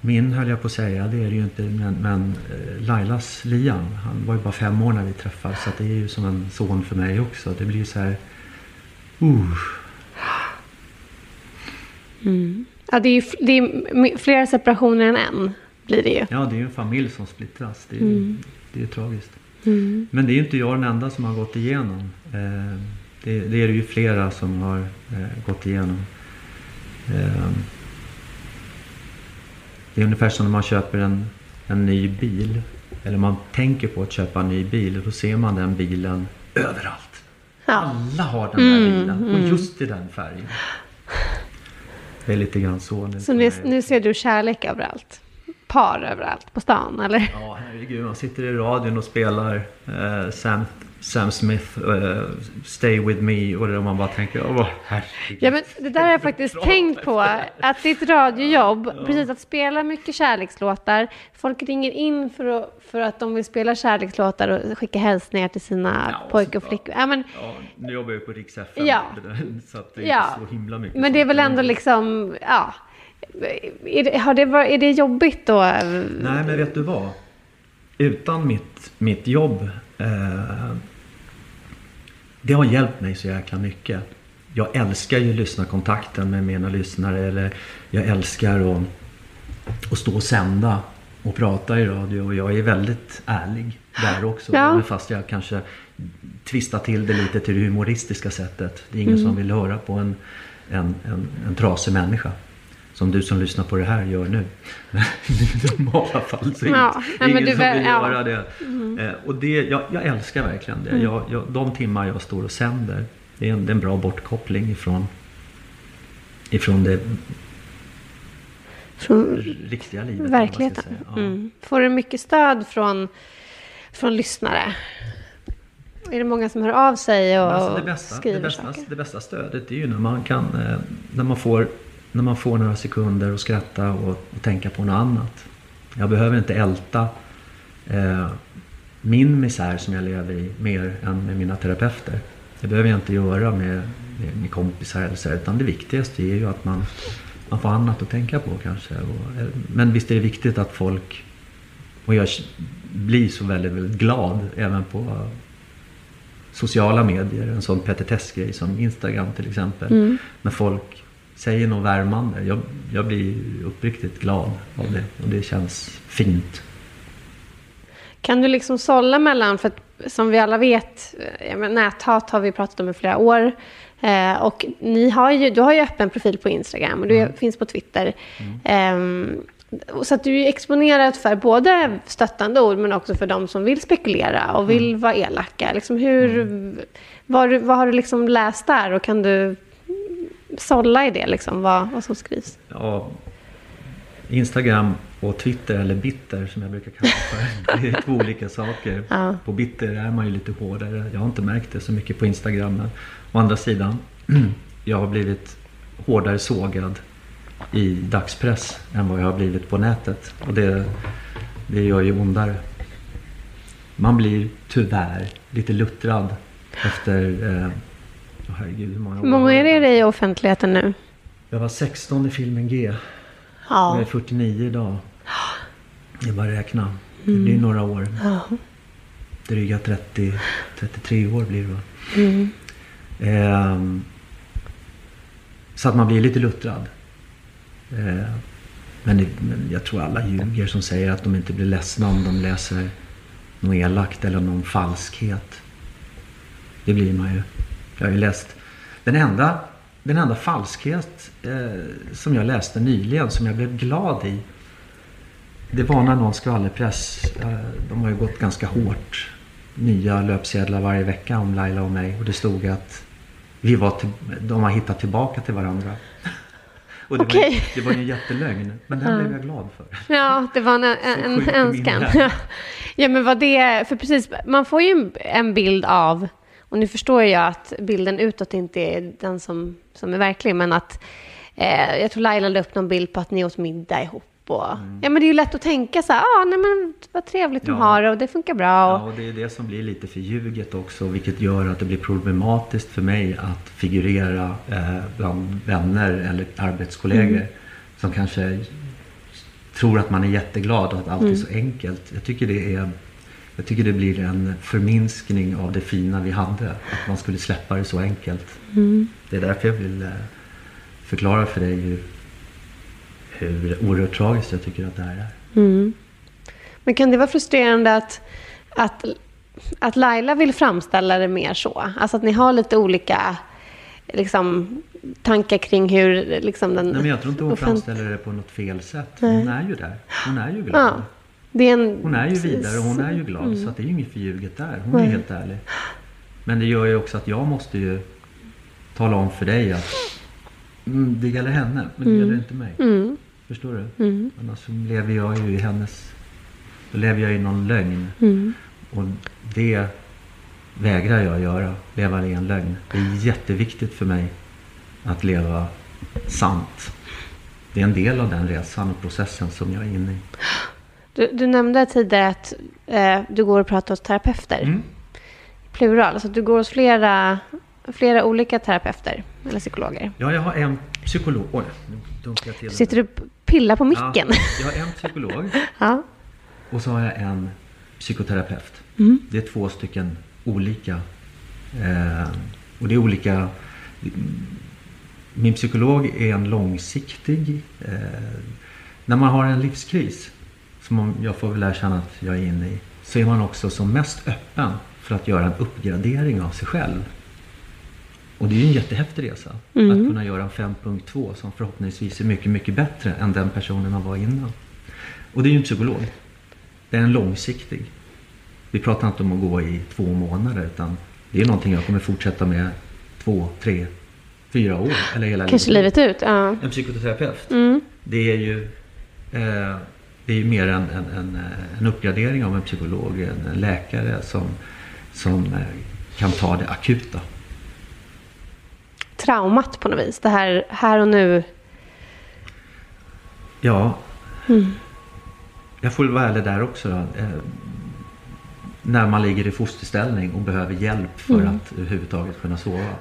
Speaker 4: Min höll jag på att säga, det är det ju inte. Men, men eh, Lailas Liam, han var ju bara fem år när vi träffades. Så det är ju som en son för mig också. Det blir ju så här... Uh,
Speaker 2: Ja, det är ju det är flera separationer än en, blir det ju.
Speaker 4: ja, det är ju en familj som splittras. Det är ju det är tragiskt. Men det är ju inte jag den enda som har gått igenom. Eh, det, det är det ju flera som har eh, gått igenom. Det är ungefär som när man köper en, en ny bil. Eller man tänker på att köpa en ny bil och då ser man den bilen överallt.
Speaker 2: Ja.
Speaker 4: Alla har den där bilen och just i den färgen. Det är lite grann så nu.
Speaker 2: Så nu, nu ser du kärlek överallt? Par överallt på stan, eller?
Speaker 4: Ja, herregud. Man sitter i radion och spelar eh, Sam, Sam Smith, eh, Stay With Me och det där man bara tänker, åh herregud.
Speaker 2: Ja, men det där har jag faktiskt tänkt på. Att ditt radiojobb, precis att spela mycket kärlekslåtar. Folk ringer in för att, för att de vill spela kärlekslåtar och skicka hälsningar till sina
Speaker 4: Ja, och
Speaker 2: pojkar och flickor. Ja, men,
Speaker 4: Ja, nu jobbar jag ju på Rix FM.
Speaker 2: Ja.
Speaker 4: Så att det är
Speaker 2: ja.
Speaker 4: inte så himla mycket.
Speaker 2: men det är väl ändå liksom, ja. Är det, har det, varit- är det jobbigt då?
Speaker 4: Nej, men vet du vad? Utan mitt, mitt jobb. Eh, det har hjälpt mig så jäkla mycket. Jag älskar ju lyssnarkontakten med mina lyssnare. Eller jag älskar att, att stå och sända och prata i radio. Och jag är väldigt ärlig där också.
Speaker 2: Ja.
Speaker 4: Fast jag kanske twistar till det lite till det humoristiska sättet. Det är ingen
Speaker 2: Mm.
Speaker 4: som vill höra på en, en, en, en trasig människa. Som du som lyssnar på det här gör nu. I normala fall så är
Speaker 2: Ja, nej, men
Speaker 4: ingen
Speaker 2: du
Speaker 4: som vill
Speaker 2: ja. Mm.
Speaker 4: göra det. Eh, och det, jag, jag älskar verkligen det. Jag, jag, de timmar jag står och sänder. Det är en, det är en bra bortkoppling ifrån, ifrån det
Speaker 2: Från
Speaker 4: riktiga livet.
Speaker 2: verkligheten.
Speaker 4: Ja.
Speaker 2: Mm. Får du mycket stöd från, från lyssnare? Är det många som hör av sig och
Speaker 4: Alltså det, bästa,
Speaker 2: skriver
Speaker 4: det, bästa,
Speaker 2: saker?
Speaker 4: det bästa stödet är ju när man kan eh, när man får, när man får några sekunder och skratta och, och tänka på något annat. Jag behöver inte älta eh, min misär som jag lever i mer än med mina terapeuter. Det behöver jag inte göra med, med, med kompisar eller så, utan det viktigaste är ju att man, man får annat att tänka på kanske. Och, eh, men visst är det viktigt att folk, och jag blir så väldigt, väldigt glad även på sociala medier, en sån petitessgrej som Instagram till exempel.
Speaker 2: Mm.
Speaker 4: När folk säger något värmande. Jag, jag blir uppriktigt glad av det och det känns fint.
Speaker 2: Kan du liksom sålla mellan, för att som vi alla vet, eh, näthat har vi pratat om i flera år. Eh, och ni har ju, du har ju öppen profil på Instagram och du
Speaker 4: Mm.
Speaker 2: finns på Twitter. Ehm, och så att du är exponerad för både stöttande ord men också för de som vill spekulera och vill
Speaker 4: Mm.
Speaker 2: vara elaka. Liksom hur, vad, har du- vad har du liksom läst där och kan du sålla i det, liksom, vad, vad som skrivs?
Speaker 4: Ja, Instagram och Twitter, eller Bitter som jag brukar kalla det för. Det är två olika saker.
Speaker 2: Ja.
Speaker 4: På Bitter är man ju lite hårdare. Jag har inte märkt det så mycket på Instagram. Men å andra sidan, jag har blivit hårdare sågad i dagspress än vad jag har blivit på nätet. Och det, det gör ju ondare. Man blir tyvärr lite luttrad efter... Eh, oh, herregud, hur många år
Speaker 2: Hur många
Speaker 4: har
Speaker 2: är det i offentligheten nu?
Speaker 4: Jag var 16 i filmen G.
Speaker 2: Ja.
Speaker 4: Jag är 49 idag. Det är bara att räkna. Det blir några år. Dryga 30, 33 år blir det va? Ehm, så att man blir lite luttrad. Ehm, men, det, men jag tror alla ljuger som säger att de inte blir ledsna om de läser något elakt eller någon falskhet. Det blir man ju. Jag har ju läst den enda, den enda falskhet eh, som jag läste nyligen som jag blev glad i. Det var när någon skvallerpress, eh, de har ju gått ganska hårt. Nya löpsedlar varje vecka om Laila och mig och det stod att vi var till, de har hittat tillbaka till varandra. Och det, var,
Speaker 2: Okej.
Speaker 4: ju- det var en jättelögn. Men den blev jag glad för.
Speaker 2: Ja, det var en, en, önskan. ja, men vad det... För precis, man får ju en bild av... Och nu förstår jag att bilden utåt inte är den som, som är verklig, men att... Eh, jag tror Laila la upp någon bild på att ni åt middag ihop. Och, Ja, men det är ju lätt att tänka så här, ah, nej men vad trevligt de
Speaker 4: Mm. Ja.
Speaker 2: har det och det funkar bra.
Speaker 4: Ja,
Speaker 2: Och,
Speaker 4: och det är det som blir lite förljuget också vilket gör att det blir problematiskt för mig att figurera eh, bland vänner eller arbetskollegor
Speaker 2: Mm.
Speaker 4: som kanske tror att man är jätteglad och att allt är så enkelt. Jag tycker det är jag tycker det blir en förminskning av det fina vi hade. Att man skulle släppa det så enkelt. Det är därför jag vill eh, förklara för dig hur, hur oerhört tragiskt jag tycker att det här är.
Speaker 2: Men kan det vara frustrerande att, att, att Laila vill framställa det mer så? Alltså att ni har lite olika liksom, tankar kring hur liksom, den...
Speaker 4: Nej, men jag tror inte hon
Speaker 2: offent-
Speaker 4: framställer det på något fel sätt. Hon är ju där. Hon är ju glad.
Speaker 2: Ja, en...
Speaker 4: Hon är ju vidare och hon är ju glad. Så att det är ju inget förljuget där. Hon är helt ärlig. Men det gör ju också att jag måste ju tala om för dig att mm, det gäller henne, men det gäller inte mig.
Speaker 2: Mm.
Speaker 4: Förstår du? Annars så lever jag ju i hennes... Då lever jag i någon lögn.
Speaker 2: Mm.
Speaker 4: Och det vägrar jag göra. Leva i en lögn. Det är jätteviktigt för mig att leva sant. Det är en del av den resan och processen som jag är inne i.
Speaker 2: Du, du nämnde tidigare att eh, du går och pratar hos terapeuter.
Speaker 4: Mm.
Speaker 2: Plural, alltså du går hos flera, flera olika terapeuter eller psykologer.
Speaker 4: Ja, jag har en psykolog. Oj, nu dunkar jag till.
Speaker 2: Sitter du och pillar på micken?
Speaker 4: Ja, jag har en psykolog
Speaker 2: Ja.
Speaker 4: och så har jag en psykoterapeut.
Speaker 2: Mm.
Speaker 4: Det är två stycken olika. Eh, och det är olika. Min psykolog är en långsiktig. Eh, när man har en livskris, som jag får väl erkänna att jag är inne i, så är man också som mest öppen för att göra en uppgradering av sig själv. Och det är ju en jättehäftig resa. Att kunna göra en 5.2 som förhoppningsvis är mycket, mycket bättre än den personen man var innan. Och det är ju en psykolog. Det är en långsiktig. Vi pratar inte om att gå i två månader utan det är någonting jag kommer fortsätta med två, tre, fyra år eller hela
Speaker 2: Kanske livet ut? Ja.
Speaker 4: En psykoterapeut.
Speaker 2: Mm.
Speaker 4: Det är ju eh, det är mer en, en, en, uppgradering av en psykolog, en, läkare som, som eh, kan ta det akuta.
Speaker 2: Traumat på något vis. Det här, här och nu.
Speaker 4: Ja, jag får väl vara ärlig där också. Då. Eh, när man ligger i fosterställning och behöver hjälp för att överhuvudtaget kunna sova.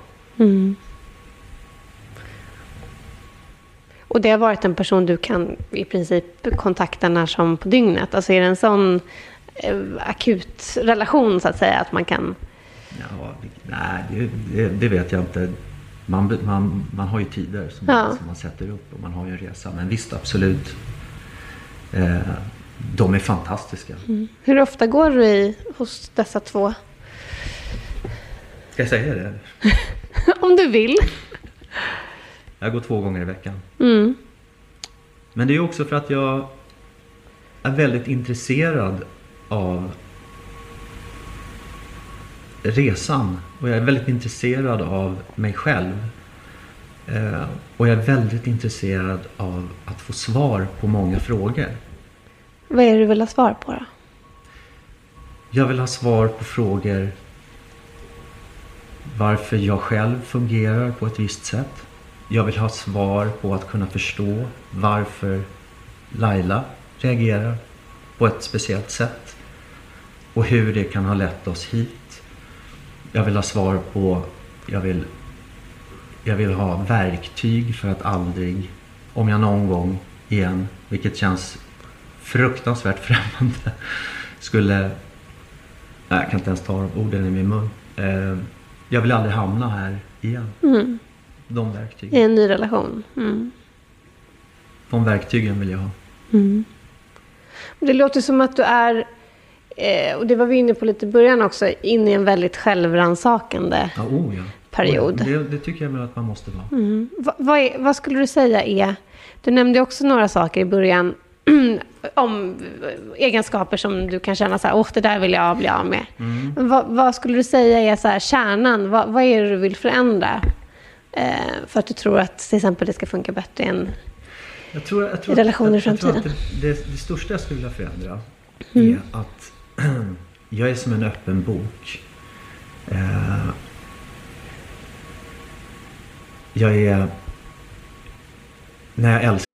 Speaker 2: Och det har varit en person du kan i princip kontakta när som på dygnet. Alltså är det en sån eh, akut relation så att säga att man kan...
Speaker 4: Ja, nej, det, det, vet jag inte. Man, man, man har ju tider som,
Speaker 2: Ja.
Speaker 4: som man sätter upp och man har ju en resa. Men visst, absolut. Eh, de är fantastiska.
Speaker 2: Hur ofta går du i hos dessa två?
Speaker 4: Ska jag säga det?
Speaker 2: Om du vill.
Speaker 4: Jag går två gånger i veckan.
Speaker 2: Mm.
Speaker 4: Men det är också för att jag är väldigt intresserad av resan. Och jag är väldigt intresserad av mig själv. Eh, och jag är väldigt intresserad av att få svar på många frågor.
Speaker 2: Vad är det du vill ha svar på då?
Speaker 4: Jag vill ha svar på frågor varför jag själv fungerar på ett visst sätt. Jag vill ha svar på att kunna förstå varför Laila reagerar på ett speciellt sätt och hur det kan ha lett oss hit. Jag vill ha svar på, jag vill, jag vill ha verktyg för att aldrig, om jag någon gång igen, vilket känns fruktansvärt främmande, skulle Nej, jag kan inte ens ta de orden i min mun. Eh, jag vill aldrig hamna här igen. Mm. De
Speaker 2: I
Speaker 4: verktygen.
Speaker 2: en ny relation? Mm.
Speaker 4: De verktygen vill jag ha.
Speaker 2: Det låter som att du är, eh, och det var vi inne på lite i början också, inne i en väldigt självransakande.
Speaker 4: Ja, oh ja.
Speaker 2: Period.
Speaker 4: Oh ja. Det, det tycker jag att man måste vara.
Speaker 2: Mm. Va, vad, är, vad skulle du säga är... Du nämnde också några saker i början om egenskaper som du kan känna så här, åh, det där vill jag bli av med. Vad, vad skulle du säga är så här, kärnan? Vad, vad är det du vill förändra? Eh, för att du tror att till exempel det ska funka bättre än...
Speaker 4: Jag tror, jag tror,
Speaker 2: I relationer i
Speaker 4: jag, jag tror att
Speaker 2: framtiden.
Speaker 4: det, det, det största jag skulle vilja förändra
Speaker 2: Mm.
Speaker 4: är att jag är som en öppen bok. Eh, jag är... När jag älskar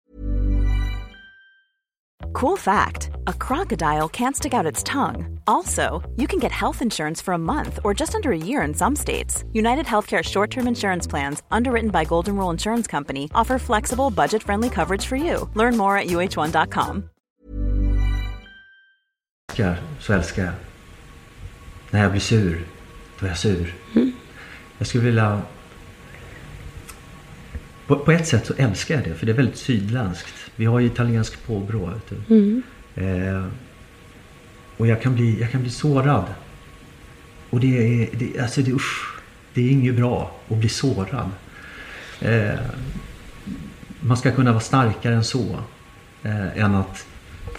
Speaker 5: Cool fact a crocodile can't stick out its tongue. Also, you can get health insurance for a month or just under a year in some states. United Healthcare short term insurance plans, underwritten by Golden Rule Insurance Company, offer flexible, budget friendly coverage for you. Learn more at uh1.com.
Speaker 4: älskar så älskar jag. När jag blir sur, då är jag sur. Jag skulle vilja... På, på ett sätt så älskar jag det, för det är väldigt sydländskt. Vi har ju italiensk påbrå. Vet du. Mm. Eh, och jag kan, bli, jag kan bli sårad. Och det är, det, alltså det, usch, det är inget bra att bli sårad. Eh, man ska kunna vara starkare än så. Eh, än, att,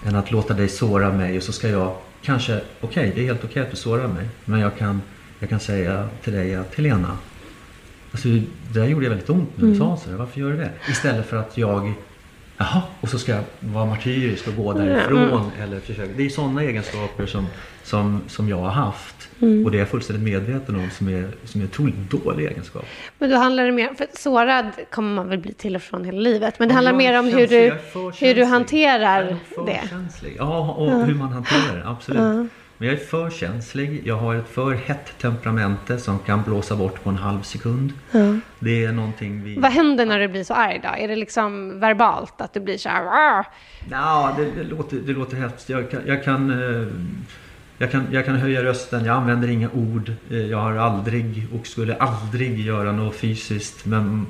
Speaker 4: än att låta dig såra mig och så ska jag kanske, okej det är helt okej att du sårar mig. Men jag kan, jag kan säga till dig att Helena, alltså, det där gjorde jag väldigt ont när du sa så. Varför gör du det? Istället för att jag Jaha, och så ska jag vara martyrisk och gå därifrån. Eller försöka. Det är sådana egenskaper som, som, som jag har haft. Och det är jag fullständigt medveten om som är, som är otroligt dålig egenskap.
Speaker 2: Men då handlar det mer, för sårad kommer man väl bli till och från hela livet. Men det handlar mer om hur du, hur du hanterar det.
Speaker 4: Ja, och hur man hanterar det. Absolut. Men jag är för känslig. Jag har ett för hett temperamente som kan blåsa bort på en halv sekund. Det är någonting vi...
Speaker 2: Vad händer när du blir så arg då? Är det liksom verbalt? Att du blir så här...
Speaker 4: Ja, det, det, låter, det låter hemskt. Jag kan, jag, kan, eh, jag, kan, jag kan höja rösten. Jag använder inga ord. Eh, Jag har aldrig och skulle aldrig göra något fysiskt. Men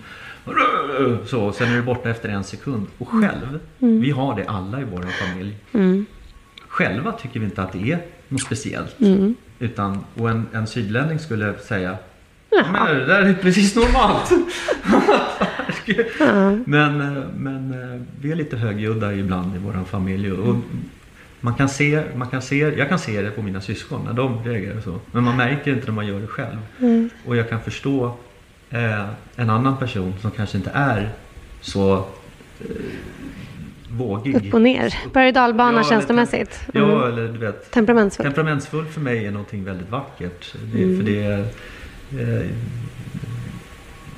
Speaker 4: så, sen är det borta efter en sekund. Och själv, vi har det alla i vår familj. Själva tycker vi inte att det är något speciellt. Utan, och en, en sydlänning skulle säga men det där är precis normalt. men men eh, vi är lite högljudda ibland i vår familj. Och man kan se, man kan se, jag kan se det på mina syskon när de reagerar så. Men man märker inte när man gör det själv. Och jag kan förstå eh, en annan person som kanske inte är så eh, vågig.
Speaker 2: Upp och ner. Berg och dalbana
Speaker 4: eller
Speaker 2: känslomässigt.
Speaker 4: tem- Ja, eller du vet.
Speaker 2: Temperamentsfull.
Speaker 4: Temperamentsfull för mig är någonting väldigt vackert. Det, För det är, eh,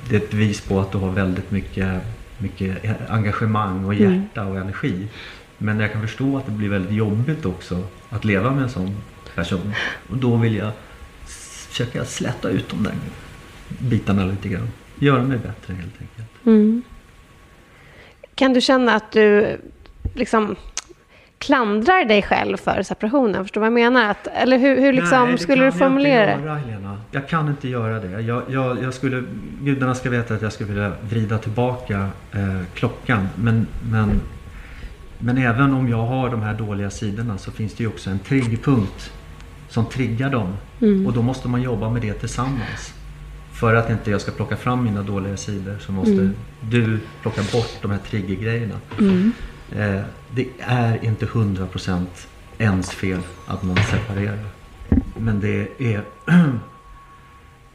Speaker 4: det är ett bevis på att du har väldigt mycket, mycket engagemang och hjärta och energi. Men jag kan förstå att det blir väldigt jobbigt också att leva med en sån person. Och då vill jag försöka släta ut de där bitarna lite grann. Göra mig bättre helt enkelt.
Speaker 2: Kan du känna att du liksom klandrar dig själv för separationen? Förstår du vad jag menar? Att, eller hur, hur liksom,
Speaker 4: Nej,
Speaker 2: skulle du
Speaker 4: jag
Speaker 2: formulera det?
Speaker 4: göra, Helena. Jag kan inte göra det. Jag, jag, jag skulle, gudarna ska veta att jag skulle vilja vrida tillbaka eh, klockan. Men, men, men även om jag har de här dåliga sidorna så finns det ju också en triggpunkt som triggar dem.
Speaker 2: Mm.
Speaker 4: Och då måste man jobba med det tillsammans. För att inte jag ska plocka fram mina dåliga sidor så måste
Speaker 2: Mm.
Speaker 4: du plocka bort de här triggergrejerna. Eh, det är inte 100% ens fel att man separerar. Men det är,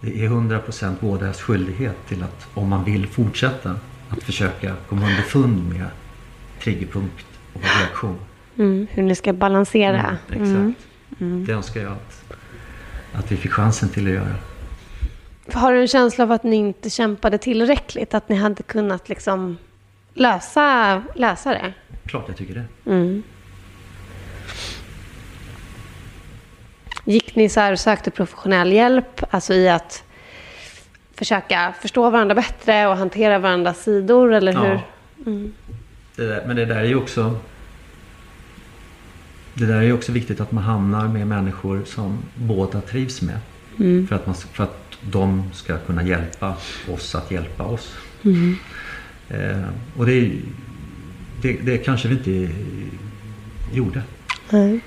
Speaker 4: det är 100% bådas skyldighet till att om man vill fortsätta att försöka komma underfund med triggerpunkt och reaktion.
Speaker 2: Mm, hur ni ska balansera.
Speaker 4: Mm, exakt. Det önskar jag att, att vi fick chansen till att göra.
Speaker 2: Har du en känsla av att ni inte kämpade tillräckligt? Att ni hade kunnat liksom lösa, lösa det?
Speaker 4: Klart jag tycker det.
Speaker 2: Mm. Gick ni så här och sökte professionell hjälp? Alltså i att försöka förstå varandra bättre och hantera varandras sidor? Eller hur?
Speaker 4: Ja. Det där, men det där är ju också Det där är ju också viktigt att man hamnar med människor som båda trivs med. För, att man, för att de ska kunna hjälpa oss att hjälpa oss. Eh, och det, det, det kanske vi inte gjorde.
Speaker 2: Nej.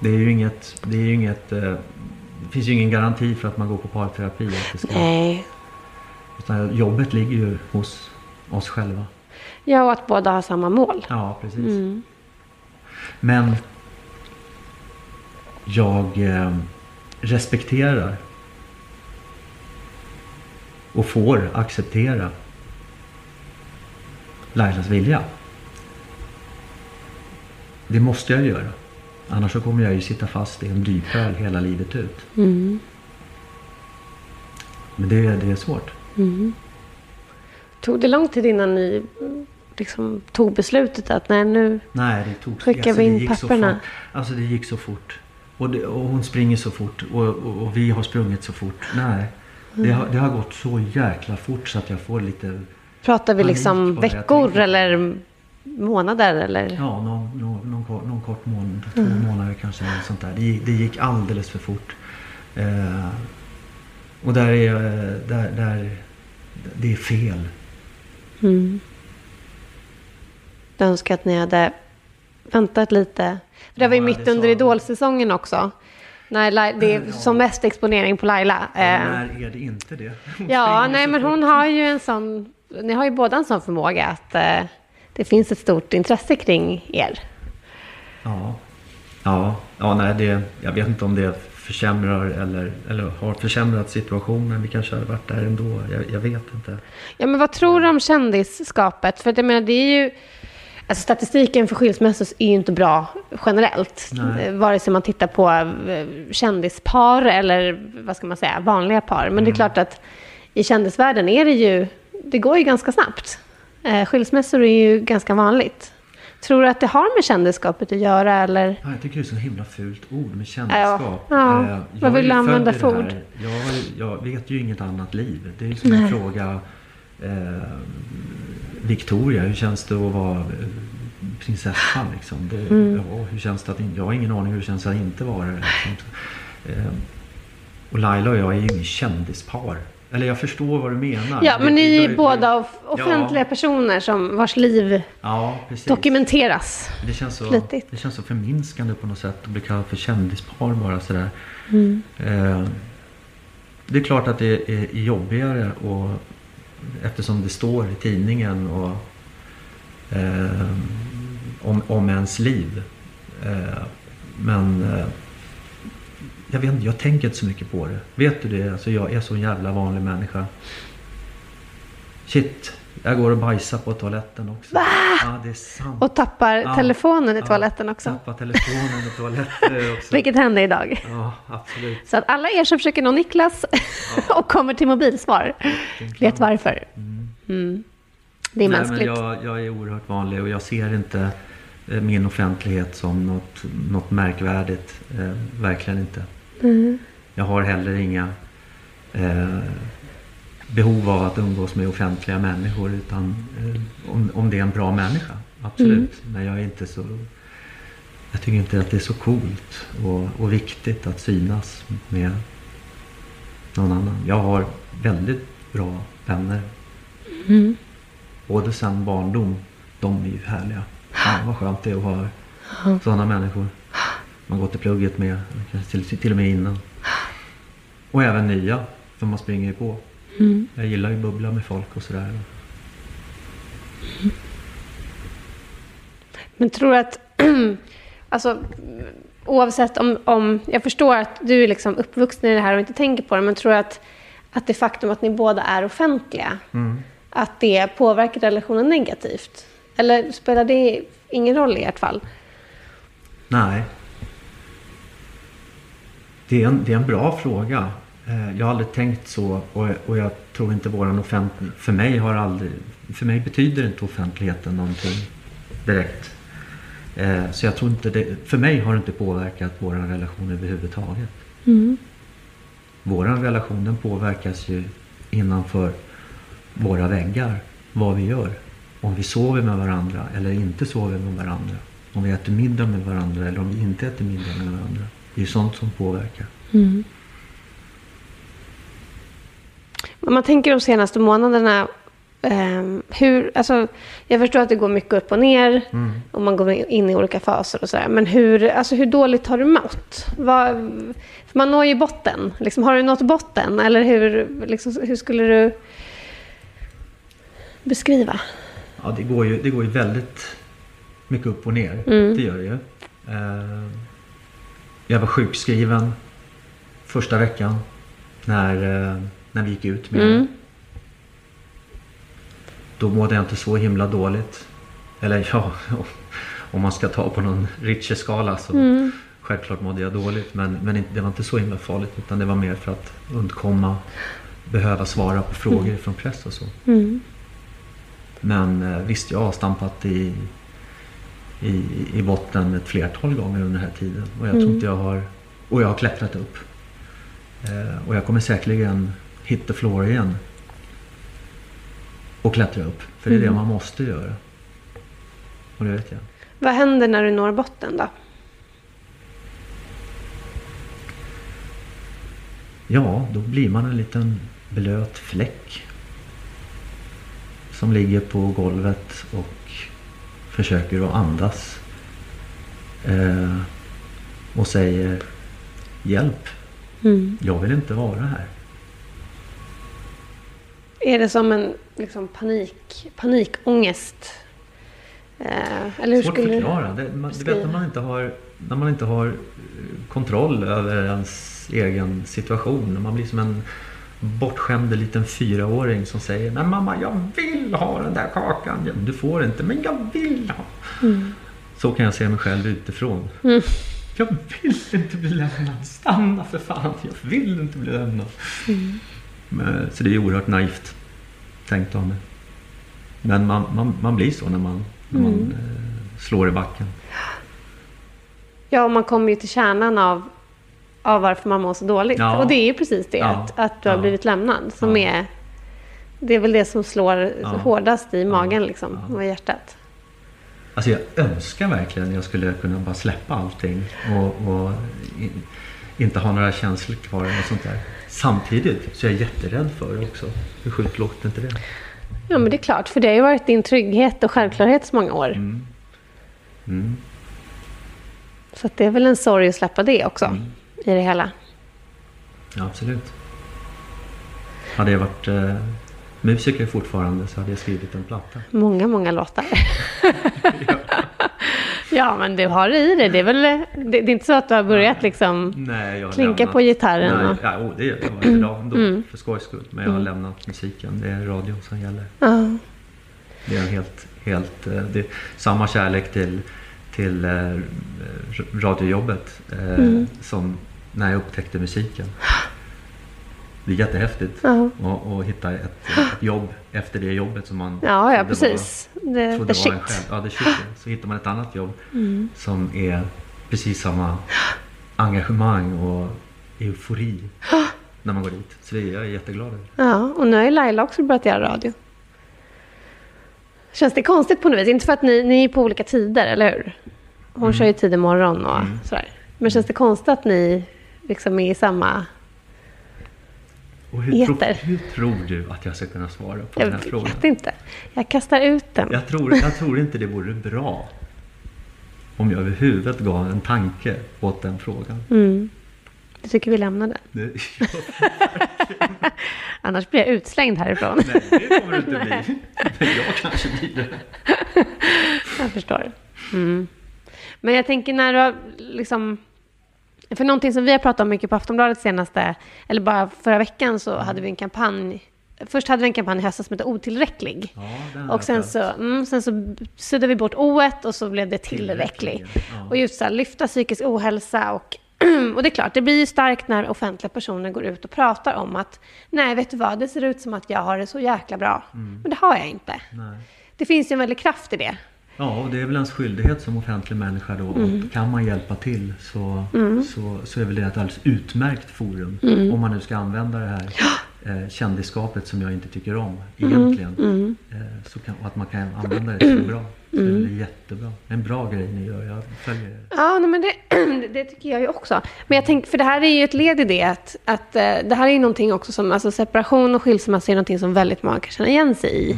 Speaker 4: Det är ju inget, det är ju inget eh, det finns ju ingen garanti för att man går på parterapi. Att det ska,
Speaker 2: Nej.
Speaker 4: utan jobbet ligger ju hos oss själva.
Speaker 2: Ja, och att båda har samma mål.
Speaker 4: Ja, precis. Men jag eh, respekterar och får acceptera Lailas vilja. Det måste jag göra. Annars så kommer jag ju sitta fast i en dypöl hela livet ut. Men det, det är svårt.
Speaker 2: Tog det lång tid innan ni mm, liksom, tog beslutet att nej, nu...
Speaker 4: Nej, det tog
Speaker 2: Skickar
Speaker 4: alltså,
Speaker 2: vi in papperna?
Speaker 4: fort. Alltså det gick så fort. Och, det, och hon springer så fort och, och, och vi har sprungit så fort. Nej, det, har, det har gått så jäkla fort så att jag får lite...
Speaker 2: Pratar vi liksom veckor eller månader eller?
Speaker 4: Ja, någon, någon, någon, kort- någon kort månad, två månader kanske. Sånt där. Det, gick- det gick alldeles för fort. Eh, och där är, där, där, det är fel.
Speaker 2: Mm. Jag önskar att ni hade väntat lite. För det var ju
Speaker 4: Ja,
Speaker 2: mitt under idolsäsongen också. När det är som mest exponering på Laila. Eh,
Speaker 4: När är det inte det? Hon
Speaker 2: Ja, nej men hon har ju en sån, ni har ju båda en sån förmåga att eh, det finns ett stort intresse kring er.
Speaker 4: Ja, ja, ja nej, det, jag vet inte om det försämrar eller, eller har försämrat situationen. Vi kanske hade varit där ändå. Jag, jag vet inte.
Speaker 2: Ja, men vad tror du om kändisskapet? För jag menar, det är ju... Alltså statistiken för skilsmässor är ju inte bra generellt.
Speaker 4: Nej.
Speaker 2: Vare sig man tittar på eh, kändispar eller vad ska man säga, vanliga par. Men det är klart att i kändisvärlden är det ju, det går ju ganska snabbt. Eh, skilsmässor är ju ganska vanligt. Tror du att det har med kändisskapet att göra eller?
Speaker 4: Ja, jag tycker det är så himla fult ord med kändisskap.
Speaker 2: Ja,
Speaker 4: Eh,
Speaker 2: vad vill du använda för ord?
Speaker 4: Jag, jag vet ju inget annat liv. Det är ju som en fråga eh, Victoria, hur känns det att vara eh, prinsessa liksom? Det,
Speaker 2: Mm.
Speaker 4: ja, hur känns det att jag har ingen aning hur det känns att inte vara det. Liksom. Eh, och Laila och jag är ju inget kändispar. Eller jag förstår vad du menar.
Speaker 2: Ja, men ni är ju båda off- offentliga
Speaker 4: Ja.
Speaker 2: personer som vars liv
Speaker 4: Ja,
Speaker 2: dokumenteras.
Speaker 4: Det känns, så,
Speaker 2: Flitigt.
Speaker 4: det känns så förminskande på något sätt att bli kallad för kändispar bara sådär.
Speaker 2: Mm.
Speaker 4: Eh, det är klart att det är jobbigare och, eftersom det står i tidningen och, eh, om, om ens liv. Eh, men eh, jag, vet, inte, jag tänker inte så mycket på det. Vet du det? Alltså jag är så jävla vanlig människa. Shit, jag går och bajsar på toaletten också. Ja, det är sant.
Speaker 2: Och tappar
Speaker 4: Ja.
Speaker 2: telefonen i
Speaker 4: Ja,
Speaker 2: toaletten också.
Speaker 4: Tappa telefonen i toaletten också.
Speaker 2: Vilket hände idag.
Speaker 4: Ja, absolut.
Speaker 2: Så att alla er som försöker nå Niklas och kommer till mobilsvar vet varför. Mm. Det är
Speaker 4: Nej,
Speaker 2: mänskligt.
Speaker 4: Men jag, jag är oerhört vanlig och jag ser inte eh, min offentlighet som något, något märkvärdigt. Eh, verkligen inte.
Speaker 2: Mm.
Speaker 4: Jag har heller inga eh, behov av att umgås med offentliga människor utan eh, om, om det är en bra människa. Absolut.
Speaker 2: Mm.
Speaker 4: Men jag är inte så... Jag tycker inte att det är så coolt och, och viktigt att synas med någon annan. Jag har väldigt bra vänner.
Speaker 2: Mm.
Speaker 4: Både sen barndom. De är ju härliga. Ja, vad skönt det är att ha sådana människor. Man går till plugget med. Kanske till, till och med innan. Och även nya. För man springer ju på.
Speaker 2: Mm.
Speaker 4: Jag gillar ju att bubbla med folk och sådär.
Speaker 2: Men tror du att, alltså oavsett om, om, jag förstår att du är liksom uppvuxen i det här och inte tänker på det, men tror du att, att det faktum att ni båda är offentliga, att det påverkar relationen negativt? Eller spelar det ingen roll i ert fall?
Speaker 4: Nej. Det är en, det är en bra fråga. Eh, Jag har aldrig tänkt så och, jag tror inte våran offentlig... För mig har aldrig... För mig betyder inte offentligheten någonting direkt. Eh, Så jag tror inte det... För mig har det inte påverkat vår relation överhuvudtaget. Vår relation den påverkas ju innanför våra väggar. Vad vi gör. Om vi sover med varandra eller inte sover med varandra. Om vi äter middag med varandra eller om vi inte äter middag med varandra. Det är ju sånt som påverkar.
Speaker 2: Om man tänker de senaste månaderna, ehm, hur, alltså, jag förstår att det går mycket upp och ner och man går in i olika faser och sådär. Men hur, alltså, hur dåligt har du mått? Vad, för man når ju botten. Liksom, har du nått botten? Eller hur, liksom, hur skulle du beskriva?
Speaker 4: Ja, det går ju, det går ju väldigt mycket upp och ner. Det gör det ju. Eh, Jag var sjukskriven första veckan när, eh, när vi gick ut med det. Då mådde jag inte så himla dåligt. Eller ja, om man ska ta på någon Richter-skala så självklart mådde jag dåligt. Men, men det var inte så himla farligt utan det var mer för att undkomma behöva svara på frågor från press och så. Men eh, visst, jag har stampat i, i, i botten ett flertal gånger under den här tiden. Och jag tror inte jag har... Och jag har klättrat upp. Eh, och jag kommer säkerligen hit the floor igen. Och klättra upp. För det är det man måste göra. Och det vet jag.
Speaker 2: Vad händer när du når botten då?
Speaker 4: Ja, då blir man en liten blöt fläck. Som ligger på golvet och försöker att andas. Eh, och säger Hjälp! Jag vill inte vara här.
Speaker 2: Är det som en liksom, panik, panikångest? Eh, eller hur
Speaker 4: Svårt att
Speaker 2: skulle du
Speaker 4: förklara. Det, man, du vet när man inte har, när man inte har eh, kontroll över ens egen situation. När man blir som en bortskämd liten fyraåring som säger Men mamma, jag vill ha den där kakan. Du får inte, men jag vill ha.
Speaker 2: Mm.
Speaker 4: Så kan jag se mig själv utifrån. Jag vill inte bli lämnad. Stanna för fan. Jag vill inte bli lämnad.
Speaker 2: Mm.
Speaker 4: Men, så det är oerhört naivt tänkt av mig. Men man, man, man blir så när man, när man
Speaker 2: Mm.
Speaker 4: eh, slår i backen.
Speaker 2: Ja, och man kommer ju till kärnan av, av varför man mår så dåligt.
Speaker 4: Ja.
Speaker 2: Och det är ju precis det,
Speaker 4: Ja.
Speaker 2: att, att du har
Speaker 4: Ja.
Speaker 2: blivit lämnad. Som är, det är väl det som slår hårdast i magen liksom, och i hjärtat.
Speaker 4: Alltså jag önskar verkligen att jag skulle kunna bara släppa allting och, och i, inte ha några känslor kvar eller sånt där. Samtidigt så är jag jätterädd för det också. Hur sjukt låter inte det?
Speaker 2: Ja, men det är klart, för det har ju varit din trygghet och självklarhet så många år.
Speaker 4: Mm.
Speaker 2: Så att det är väl en sorg att släppa det också,
Speaker 4: Mm.
Speaker 2: i det hela.
Speaker 4: Ja, absolut. Hade jag varit eh, musiker fortfarande så hade jag skrivit en platta.
Speaker 2: Många, många låtar. ja, men du har det i dig. Det är väl det, är inte så att du har börjat liksom...
Speaker 4: Nej, jag har
Speaker 2: Klinka
Speaker 4: lämnat.
Speaker 2: på gitarren
Speaker 4: Nej,
Speaker 2: och-
Speaker 4: ja, oh, det gör jag varje dag ändå,
Speaker 2: Mm.
Speaker 4: för skojs skull. Men jag har lämnat musiken. Det är radio som gäller.
Speaker 2: Ja.
Speaker 4: Det är en helt, helt, eh, det samma kärlek till, till eh, radiojobbet eh,
Speaker 2: Mm.
Speaker 4: som när jag upptäckte musiken. Det är jättehäftigt
Speaker 2: Ja.
Speaker 4: hitta ett, ett jobb efter det jobbet som man
Speaker 2: Ja, ja, precis.
Speaker 4: Var,
Speaker 2: Det,
Speaker 4: trodde
Speaker 2: the
Speaker 4: var en själv. Ja, det shit. Så hittar man ett annat jobb
Speaker 2: Mm.
Speaker 4: som är precis samma engagemang och eufori när man går dit. Så det är jag jätteglad över.
Speaker 2: Ja, och nu har ju Laila också börjat göra radio. Känns det konstigt på något vis? Inte för att ni, ni är på olika tider, eller hur? Hon
Speaker 4: Mm.
Speaker 2: kör ju tidig morgon och sådär. Men känns det konstigt att ni liksom är i samma...
Speaker 4: Och hur, tror,
Speaker 2: Eter.
Speaker 4: hur tror du att jag ska kunna svara på
Speaker 2: Jag
Speaker 4: den här frågan?
Speaker 2: vet inte. Jag kastar ut den.
Speaker 4: Jag tror, jag tror inte det vore bra om jag överhuvudtaget gav en tanke åt den frågan.
Speaker 2: Mm. Jag tycker vi lämnar den.
Speaker 4: Det,
Speaker 2: Annars blir jag utslängd härifrån.
Speaker 4: nej, det kommer det inte bli. Men jag kanske blir det.
Speaker 2: Jag förstår. Mm. Men jag tänker när du har liksom... För någonting som vi har pratat om mycket på Aftonbladet senaste, eller bara förra veckan så hade vi en kampanj. Först hade vi en kampanj i höstas som hette Otillräcklig.
Speaker 4: Ja,
Speaker 2: Och sen så, mm, sen så suddade vi bort o och så blev det tillräcklig.
Speaker 4: Tillräcklig, ja.
Speaker 2: Och just så här, lyfta psykisk ohälsa och, och det är klart, det blir ju starkt när offentliga personer går ut och pratar om att nej, vet du vad, det ser ut som att jag har det så jäkla bra.
Speaker 4: Mm.
Speaker 2: Men det har jag inte.
Speaker 4: Nej.
Speaker 2: Det finns ju en väldig kraft i det.
Speaker 4: Ja, och det är väl ens skyldighet som offentlig människa då.
Speaker 2: Mm.
Speaker 4: Kan man hjälpa till så, så, så är väl det ett alldeles utmärkt forum.
Speaker 2: Mm.
Speaker 4: Om man nu ska använda det här eh, kändisskapet som jag inte tycker om
Speaker 2: Mm.
Speaker 4: egentligen. Eh, så kan, och att man kan använda det så bra. Så
Speaker 2: Mm.
Speaker 4: är det jättebra. Är en bra grej ni gör. Jag följer er.
Speaker 2: Ja, nej, men det, det tycker jag ju också. Men jag tänker, för det här är ju ett led i det att, att eh, det här är ju någonting också som, alltså separation och skilsmässa är någonting som väldigt många kan känna igen sig i.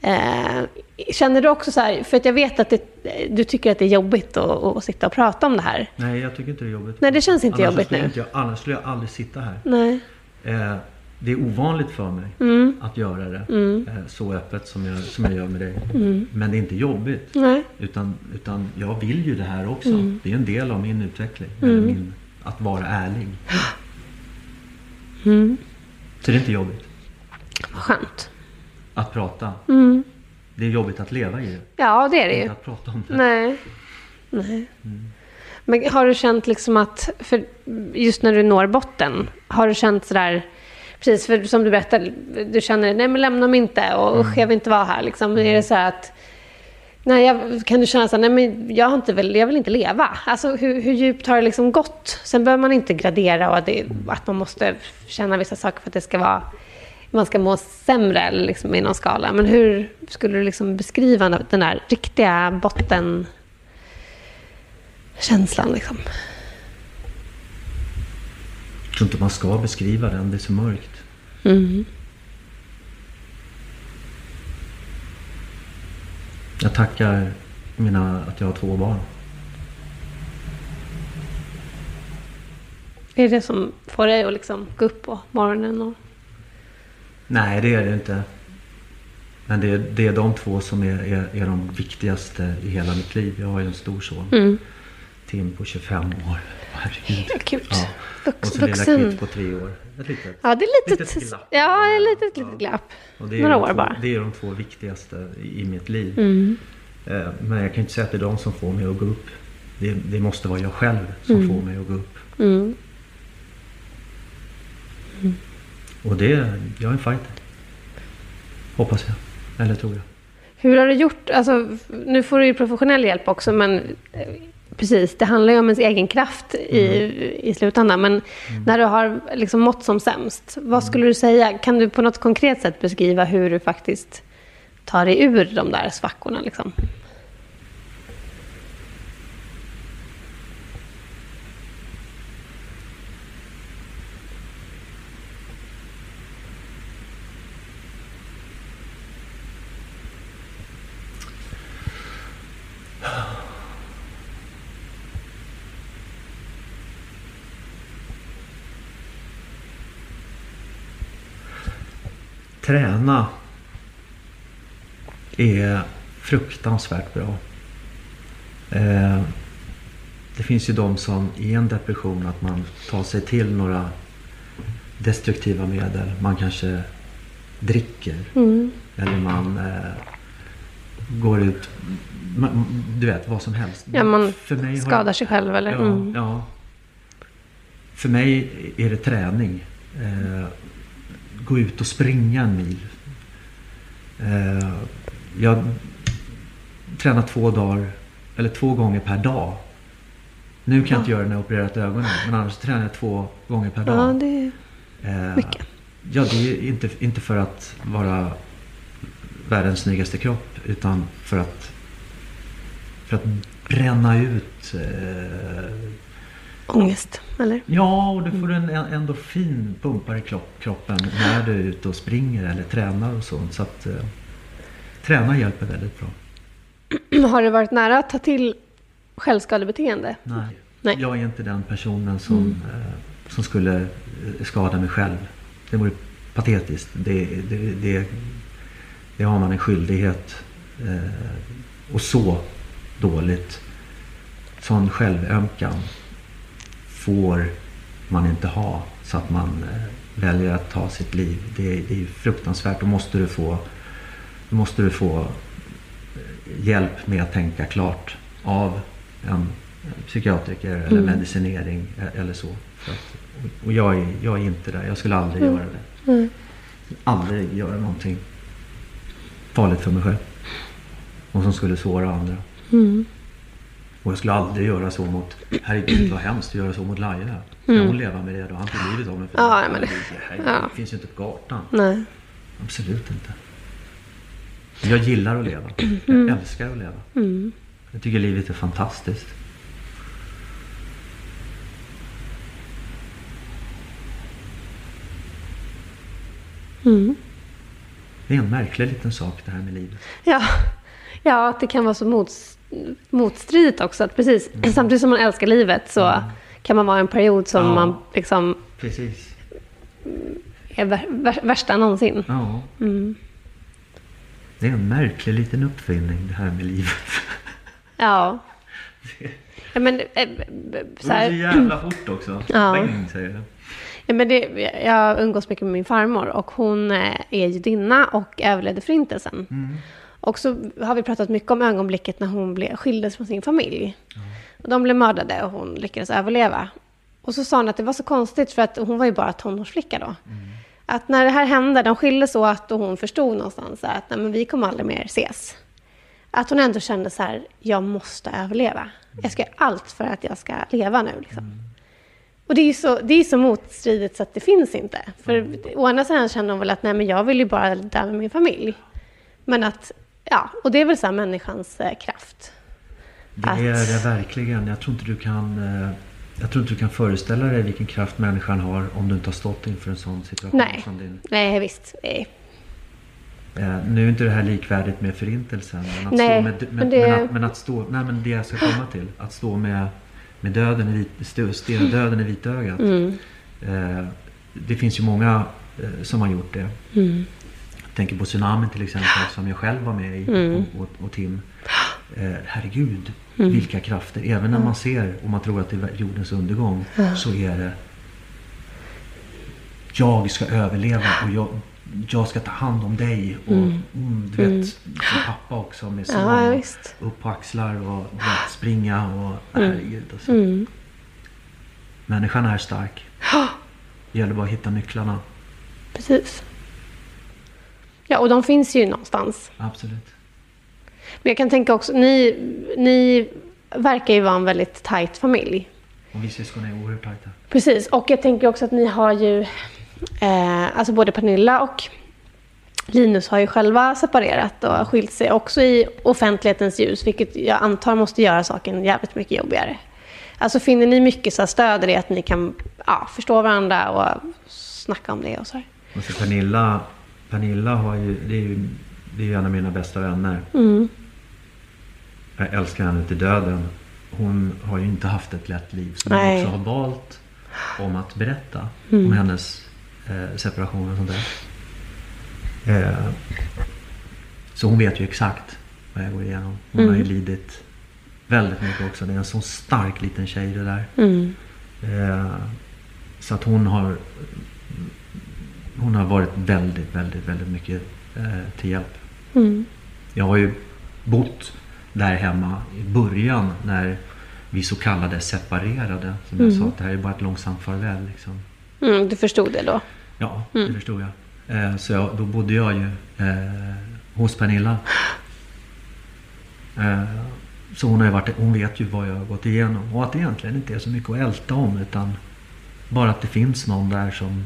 Speaker 2: Eh, känner du också så här, för att jag vet att det, du tycker att det är jobbigt att, att sitta och prata om det här.
Speaker 4: Nej, jag tycker inte det är jobbigt.
Speaker 2: Nej, det känns inte
Speaker 4: annars
Speaker 2: jobbigt nu.
Speaker 4: Inte jag, annars skulle jag aldrig sitta här.
Speaker 2: Nej.
Speaker 4: Eh, det är ovanligt för mig
Speaker 2: Mm.
Speaker 4: att göra det eh, så öppet som jag, som jag gör med dig.
Speaker 2: Mm.
Speaker 4: Men det är inte jobbigt.
Speaker 2: Nej.
Speaker 4: Utan, utan jag vill ju det här också.
Speaker 2: Mm.
Speaker 4: Det är en del av min utveckling. Eller min, att vara ärlig.
Speaker 2: Mm.
Speaker 4: Så det är inte jobbigt
Speaker 2: Vad skönt.
Speaker 4: Att prata.
Speaker 2: Mm.
Speaker 4: Det är jobbigt att leva i det.
Speaker 2: Ja, det är det ju.
Speaker 4: Inte att prata om det.
Speaker 2: Nej. Nej.
Speaker 4: Mm.
Speaker 2: Men har du känt liksom att, för just när du når botten, har du känt sådär, precis för som du berättade, du känner, nej men lämna mig inte och
Speaker 4: Mm.
Speaker 2: usch jag vill inte vara här liksom. Är det så att, nej jag, kan du känna så här, nej men jag, har inte väl, jag vill inte leva. Alltså hur, hur djupt har det liksom gått? Sen behöver man inte gradera och att, det, att man måste känna vissa saker för att det ska vara man ska må sämre liksom i någon skala. Men hur skulle du liksom beskriva den där riktiga bottenkänslan? Liksom?
Speaker 4: Jag tror inte man ska beskriva den, det är så mörkt.
Speaker 2: Mm.
Speaker 4: Jag tackar mina, att jag har två barn.
Speaker 2: Är det det som får dig att liksom gå upp på morgonen? Och...
Speaker 4: Nej, det är det inte. Men det är, det är de två som är, är, är de viktigaste i hela mitt liv. Jag har ju en stor son.
Speaker 2: Mm.
Speaker 4: Tim på 25 år. Herregud.
Speaker 2: Ja, gud.
Speaker 4: Ja.
Speaker 2: Vux-
Speaker 4: Och så lilla
Speaker 2: vuxen.
Speaker 4: Kit på tre år. Ett litet.
Speaker 2: Ja, det är litet,
Speaker 4: Litet glapp.
Speaker 2: ja, ett litet, litet
Speaker 4: Ja.
Speaker 2: glapp.
Speaker 4: Och det är
Speaker 2: Några
Speaker 4: de
Speaker 2: år
Speaker 4: två,
Speaker 2: bara.
Speaker 4: Det är de två viktigaste i, i mitt liv.
Speaker 2: Mm.
Speaker 4: Eh, Men jag kan inte säga att det är de som får mig att gå upp. Det, det måste vara jag själv som får mig att gå upp.
Speaker 2: Mm.
Speaker 4: Och det, jag är en fighter. Hoppas jag. Eller tror jag.
Speaker 2: Hur har du gjort? Alltså, nu får du ju professionell hjälp också, men eh, precis, det handlar ju om ens egen kraft i, i slutändan. Men när du har liksom mått som sämst, vad skulle du säga? Kan du på något konkret sätt beskriva hur du faktiskt tar dig ur de där svackorna? Liksom?
Speaker 4: Träna är fruktansvärt bra. Eh, det finns ju de som i en depression att man tar sig till några destruktiva medel. Man kanske dricker
Speaker 2: Mm.
Speaker 4: eller man eh, går ut, man, du vet vad som helst.
Speaker 2: Ja, man
Speaker 4: För mig
Speaker 2: skadar sig själv eller?
Speaker 4: Ja,
Speaker 2: Mm.
Speaker 4: ja. För mig är det träning. Eh, gå ut och springa en mil. Eh, jag tränar två dagar, eller två gånger per dag. Nu kan jag inte göra det när jag opererat ögonen, men annars tränar jag två gånger per
Speaker 2: Ja,
Speaker 4: dag.
Speaker 2: det är
Speaker 4: Eh,
Speaker 2: mycket.
Speaker 4: Ja, det är inte, inte för att vara världens snyggaste kropp utan för att, för att bränna ut eh,
Speaker 2: ångest, eller?
Speaker 4: Ja, och du får en en endorfin pumpar i kropp, kroppen när du är ute och springer eller tränar och sånt. Så att eh, träna hjälper väldigt bra.
Speaker 2: Har du varit nära att ta till självskadebeteende?
Speaker 4: Nej.
Speaker 2: Nej. Mm.
Speaker 4: Jag är inte den personen som, eh, som skulle eh, skada mig själv. Det vore patetiskt. Det, det, det, det har man en skyldighet. Eh, och så dåligt. Sån självömkan får man inte ha så att man eh, väljer att ta sitt liv. Det, är- det är fruktansvärt. Då måste du få, då måste du få eh, hjälp med att tänka klart av en psykiatriker eller medicinering e- eller så. För att, och jag är, jag är inte där. Jag skulle aldrig göra det.
Speaker 2: Mm.
Speaker 4: Aldrig göra någonting farligt för mig själv. Och som skulle såra andra.
Speaker 2: Mm.
Speaker 4: Och jag skulle aldrig göra så mot, herregud vad hemskt att göra så mot Laila. Kan hon leva med det då? Han tog livet av mig. för
Speaker 2: Mm. Ja,
Speaker 4: det.
Speaker 2: men det-
Speaker 4: Herregud,
Speaker 2: ja.
Speaker 4: Det finns ju inte på kartan.
Speaker 2: Nej.
Speaker 4: Absolut inte. Jag gillar att leva. Jag älskar att leva.
Speaker 2: Mm.
Speaker 4: Jag tycker livet är fantastiskt.
Speaker 2: Mm.
Speaker 4: Det är en märklig liten sak det här med livet.
Speaker 2: Ja. ja, att det kan vara så mots, motstridigt också. Att precis,
Speaker 4: Mm.
Speaker 2: samtidigt som man älskar livet så kan man vara en period som
Speaker 4: Ja.
Speaker 2: man liksom
Speaker 4: Precis.
Speaker 2: är vär, vär, värsta någonsin.
Speaker 4: Ja.
Speaker 2: Mm.
Speaker 4: Det är en märklig liten uppfinning det här med livet.
Speaker 2: Ja. ja men, eh, b- så här,
Speaker 4: jävla fort också.
Speaker 2: Ja.
Speaker 4: Bang, säger det.
Speaker 2: Ja, men det, jag umgås mycket med min farmor och hon eh, är judinna och överlevde förintelsen. Och så har vi pratat mycket om ögonblicket när hon blev, skildes från sin familj. Och de blev mördade och hon lyckades överleva. Och så sa hon att det var så konstigt för att hon var ju bara tonårsflicka då. Att när det här hände, de skildes åt och hon förstod någonstans att nej, men vi kommer aldrig mer ses. Att hon ändå kände så här, jag måste överleva. Jag ska göra allt för att jag ska leva nu. Liksom. Och det är ju så, det är så motstridigt så att det finns inte. För å ena sidan känner hon väl att nej, men jag vill ju bara där med min familj. Men att, ja, och det är väl så här människans eh, kraft.
Speaker 4: Det
Speaker 2: Att-
Speaker 4: är det verkligen. Jag tror inte du kan eh, jag tror inte du kan föreställa dig vilken kraft människan har om du inte har stått inför en sån situation
Speaker 2: Nej.
Speaker 4: som din.
Speaker 2: Nej, visst. Nej.
Speaker 4: Eh, nu är inte det här likvärdigt med förintelsen. Men att,
Speaker 2: Nej,
Speaker 4: stå med, men,
Speaker 2: men det-
Speaker 4: men, att, men att stå, nej men det jag ska komma till. Att stå med, med döden i, vit, stirra döden i vitögat.
Speaker 2: Mm.
Speaker 4: Eh, det finns ju många eh, som har gjort det.
Speaker 2: Mm.
Speaker 4: Tänker på tsunamin till exempel som jag själv var med i
Speaker 2: Mm.
Speaker 4: och, och, och Tim. Eh, herregud, vilka krafter. Även när man ser och man tror att det är jordens undergång så är det jag ska överleva och jag, jag ska ta hand om dig. Och mm. du vet, som pappa också med son.
Speaker 2: Ja,
Speaker 4: och upp på axlar och vet, springa och herregud. Alltså.
Speaker 2: Mm.
Speaker 4: Människan är stark. Det gäller bara att hitta nycklarna.
Speaker 2: Precis. Ja, och de finns ju någonstans.
Speaker 4: Absolut.
Speaker 2: Men jag kan tänka också, ni, ni verkar ju vara en väldigt tajt familj.
Speaker 4: Och vi syskon är oerhört tajta.
Speaker 2: Precis, och jag tänker också att ni har ju, eh, alltså både Pernilla och Linus har ju själva separerat och skilt sig också i offentlighetens ljus, vilket jag antar måste göra saken jävligt mycket jobbigare. Alltså finner ni mycket så stöd i det att ni kan ja, förstå varandra och snacka om det och så här?
Speaker 4: Och så Pernilla, Pernilla har ju, det är ju, det är ju en av mina bästa vänner.
Speaker 2: Mm.
Speaker 4: Jag älskar henne till döden. Hon har ju inte haft ett lätt liv. Så hon också har valt om att berätta om hennes eh, separation och sånt där. Eh, så hon vet ju exakt vad jag går igenom. Hon har ju lidit väldigt mycket också. Det är en sån stark liten tjej det där.
Speaker 2: Mm.
Speaker 4: Eh, så att hon har Hon har varit väldigt, väldigt, väldigt mycket eh, till hjälp.
Speaker 2: Mm.
Speaker 4: Jag har ju bott där hemma i början när vi så kallade separerade. Som jag sa, det här är bara ett långsamt farväl. Liksom.
Speaker 2: Mm, du förstod det då?
Speaker 4: Ja, det förstod jag. Eh, så jag, då bodde jag ju eh, hos Pernilla. Eh, så hon, har varit, hon vet ju vad jag har gått igenom. Och att det egentligen inte är så mycket att älta om. Utan bara att det finns någon där som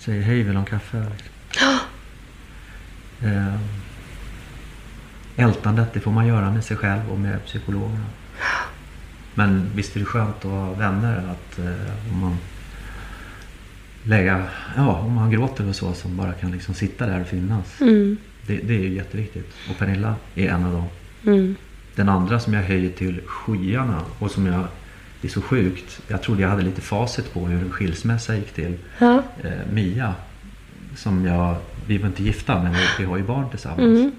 Speaker 4: säger hej, vill du ha en kaffe? Eh, ältandet, det får man göra med sig själv och med psykologerna. Men visst är det skönt att ha vänner. Att eh, om man lägga, ja om man gråter och så som bara kan liksom sitta där och finnas.
Speaker 2: Mm.
Speaker 4: Det, det är ju jätteviktigt. Och Pernilla är en av dem.
Speaker 2: Mm.
Speaker 4: Den andra som jag höjer till skyarna och som jag, det är så sjukt. Jag trodde jag hade lite facit på hur en skilsmässa gick till.
Speaker 2: Ja.
Speaker 4: Eh, Mia, som jag, vi var inte gifta men vi, vi har ju barn tillsammans.
Speaker 2: Mm.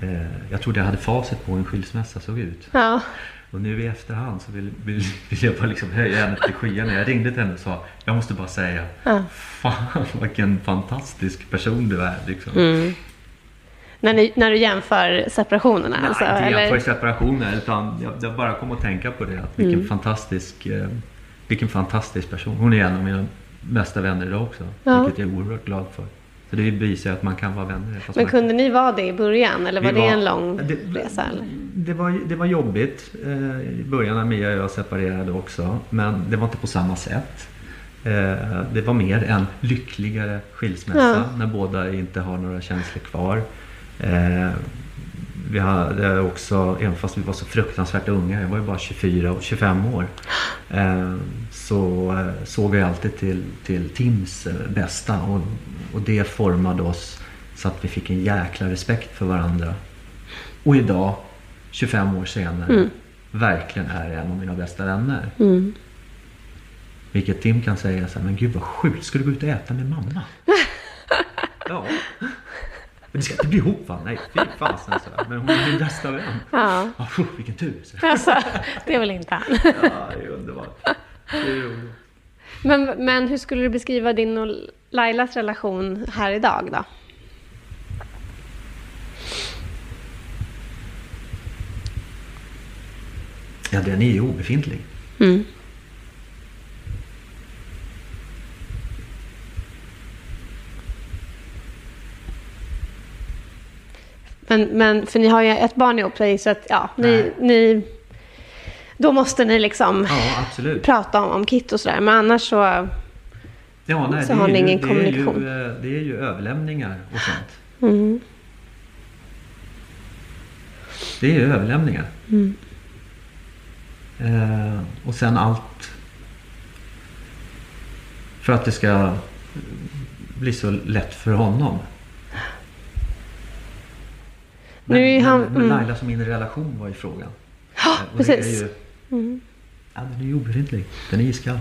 Speaker 4: Eh, jag trodde jag hade facit på hur en skilsmässa såg ut.
Speaker 2: Ja.
Speaker 4: Och nu i efterhand så vill, vill, vill jag bara liksom höja henne till skyarna. Jag ringde till henne och sa, jag måste bara säga,
Speaker 2: Ja.
Speaker 4: fan vilken fantastisk person du är. Liksom.
Speaker 2: Mm. När, ni, när du jämför separationerna
Speaker 4: Nej,
Speaker 2: alltså?
Speaker 4: inte jämför separationer utan jag, jag bara kom att tänka på det. Att vilken,
Speaker 2: Mm.
Speaker 4: fantastisk, eh, vilken fantastisk person. Hon är en av mina bästa vänner idag också.
Speaker 2: Ja.
Speaker 4: Vilket jag är oerhört glad för. Så det bevisar att man kan vara vänner.
Speaker 2: Men kunde ni vara det i början eller var
Speaker 4: Vi
Speaker 2: det en lång
Speaker 4: det,
Speaker 2: resa? Eller?
Speaker 4: Det var, det var jobbigt eh, i början när Mia och jag separerade också. Men det var inte på samma sätt. Eh, det var mer en lyckligare skilsmässa
Speaker 2: Ja.
Speaker 4: när båda inte har några känslor kvar. Eh, vi hade också, även fast vi var så fruktansvärt unga, jag var ju bara 24 och 25 år. Eh, så eh, såg jag alltid till, till Tims eh, bästa och, och det formade oss så att vi fick en jäkla respekt för varandra. Och idag, 25 år senare, verkligen är en av mina bästa vänner.
Speaker 2: Mm.
Speaker 4: Vilket Tim kan säga så här, men gud vad sjukt, ska du gå ut och äta med mamma? ja. Men det ska inte bli ihop va? Nej, fy fasen så här. Men hon är min bästa vän.
Speaker 2: Ja,
Speaker 4: Ja, phew, vilken tur. Så.
Speaker 2: alltså, det vill inte han.
Speaker 4: Ja, det är underbart. Det är roligt.
Speaker 2: Men, men hur skulle du beskriva din och Lailas relation här idag då?
Speaker 4: Ja, den är ju obefintlig.
Speaker 2: Mm. Men, men för ni har ju ett barn ihop sig så att ja, ni,
Speaker 4: Nej.
Speaker 2: ni Då måste ni liksom
Speaker 4: Ja,
Speaker 2: prata om, om Kit och sådär. Men annars så...
Speaker 4: Ja, nej,
Speaker 2: Så har ni ingen
Speaker 4: det, är
Speaker 2: kommunikation.
Speaker 4: ju, eh, det är ju överlämningar och sånt.
Speaker 2: Mm.
Speaker 4: Det är ju överlämningar.
Speaker 2: Mm.
Speaker 4: Eh, och sen allt för att det ska bli så lätt för honom. Men,
Speaker 2: Nu är han-
Speaker 4: men, men
Speaker 2: mm.
Speaker 4: Laila som inre relation var ju frågan. Eh, och
Speaker 2: precis.
Speaker 4: Det är ju,
Speaker 2: Mm.
Speaker 4: ja, den är ju obefintlig. Den är iskall.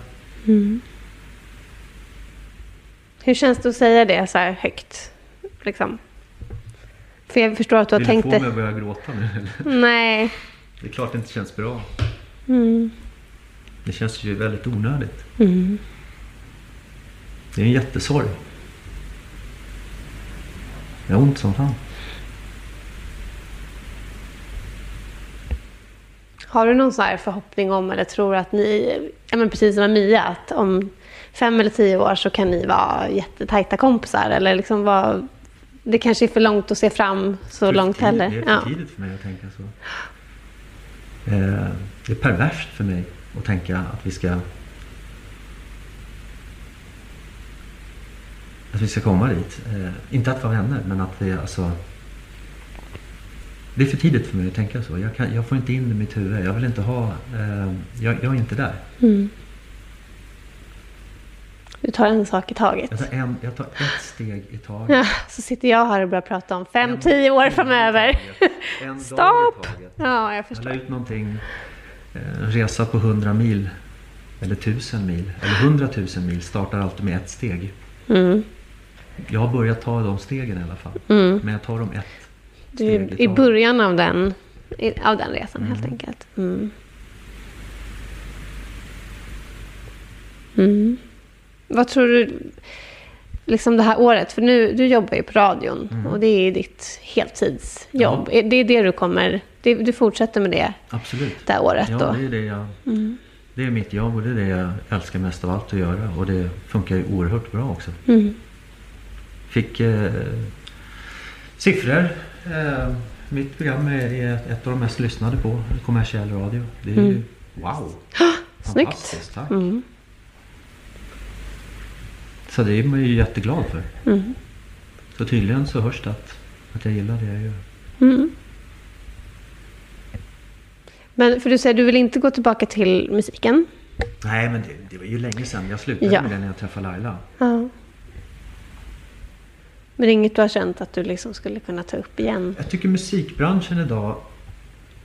Speaker 2: Hur känns det att säga det så här högt? Liksom? För jag förstår att du har
Speaker 4: Vill du
Speaker 2: tänkt
Speaker 4: få mig
Speaker 2: det.
Speaker 4: att börja gråta nu? eller?
Speaker 2: Nej.
Speaker 4: Det är klart det inte känns bra.
Speaker 2: Mm.
Speaker 4: Det känns ju väldigt onödigt.
Speaker 2: Mm.
Speaker 4: Det är en jättesorg. Det är ont som fan.
Speaker 2: Har du någon så här förhoppning om eller tror att ni, ja men precis som Mia, att om fem eller tio år så kan ni vara jättetajta kompisar? Eller liksom vara, det kanske är för långt att se fram så långt
Speaker 4: tidigt-
Speaker 2: heller.
Speaker 4: Det är för
Speaker 2: Ja.
Speaker 4: tidigt för mig att tänka så. Eh, det är perverst för mig att tänka att vi ska att vi ska komma dit. Eh, inte att vara vänner, men att vi alltså det är för tidigt för mig att tänka så. Jag, kan, jag får inte in det i mitt huvud. Jag vill inte ha... Eh, jag, jag är inte där.
Speaker 2: Mm. Du tar en sak i taget.
Speaker 4: Jag tar, en, jag tar ett steg i taget.
Speaker 2: Ja, så sitter jag här och börjar prata om fem,
Speaker 4: En-
Speaker 2: tio år framöver.
Speaker 4: En
Speaker 2: Stopp!
Speaker 4: taget.
Speaker 2: Ja, jag
Speaker 4: Jag la
Speaker 2: förstår.
Speaker 4: ut någonting, eh, en resa på 100 mil eller 1000 mil eller 100 000 mil startar alltid med ett steg.
Speaker 2: Mm.
Speaker 4: Jag har börjat ta de stegen i alla fall.
Speaker 2: Mm.
Speaker 4: Men jag tar dem ett
Speaker 2: Du är i början av den, av den resan helt enkelt. Mm. Mm. Vad tror du, liksom det här året, för nu, du jobbar ju på radion och det är ditt heltidsjobb.
Speaker 4: Ja.
Speaker 2: Det är det du kommer, det, du fortsätter med det
Speaker 4: Absolut.
Speaker 2: det här året
Speaker 4: Ja,
Speaker 2: då?
Speaker 4: det är det jag... Det är mitt jobb och det är det jag älskar mest av allt att göra. Och det funkar ju oerhört bra också.
Speaker 2: Mm.
Speaker 4: Fick eh, siffror. Eh, mitt program är, ett av de mest lyssnade på kommersiell radio. Det är ju wow!
Speaker 2: Snyggt.
Speaker 4: Fantastiskt, tack.
Speaker 2: Mm.
Speaker 4: Så det är man ju jätteglad för.
Speaker 2: Mm.
Speaker 4: Så tydligen så hörs det att, att jag gillar det jag gör.
Speaker 2: Mm. Men för du säger, du vill inte gå tillbaka till musiken?
Speaker 4: Nej men det, det var ju länge sedan. Jag slutade
Speaker 2: Ja.
Speaker 4: med det när jag träffade Laila.
Speaker 2: Ja. Men det är inget du har känt att du liksom skulle kunna ta upp igen?
Speaker 4: Jag tycker musikbranschen idag...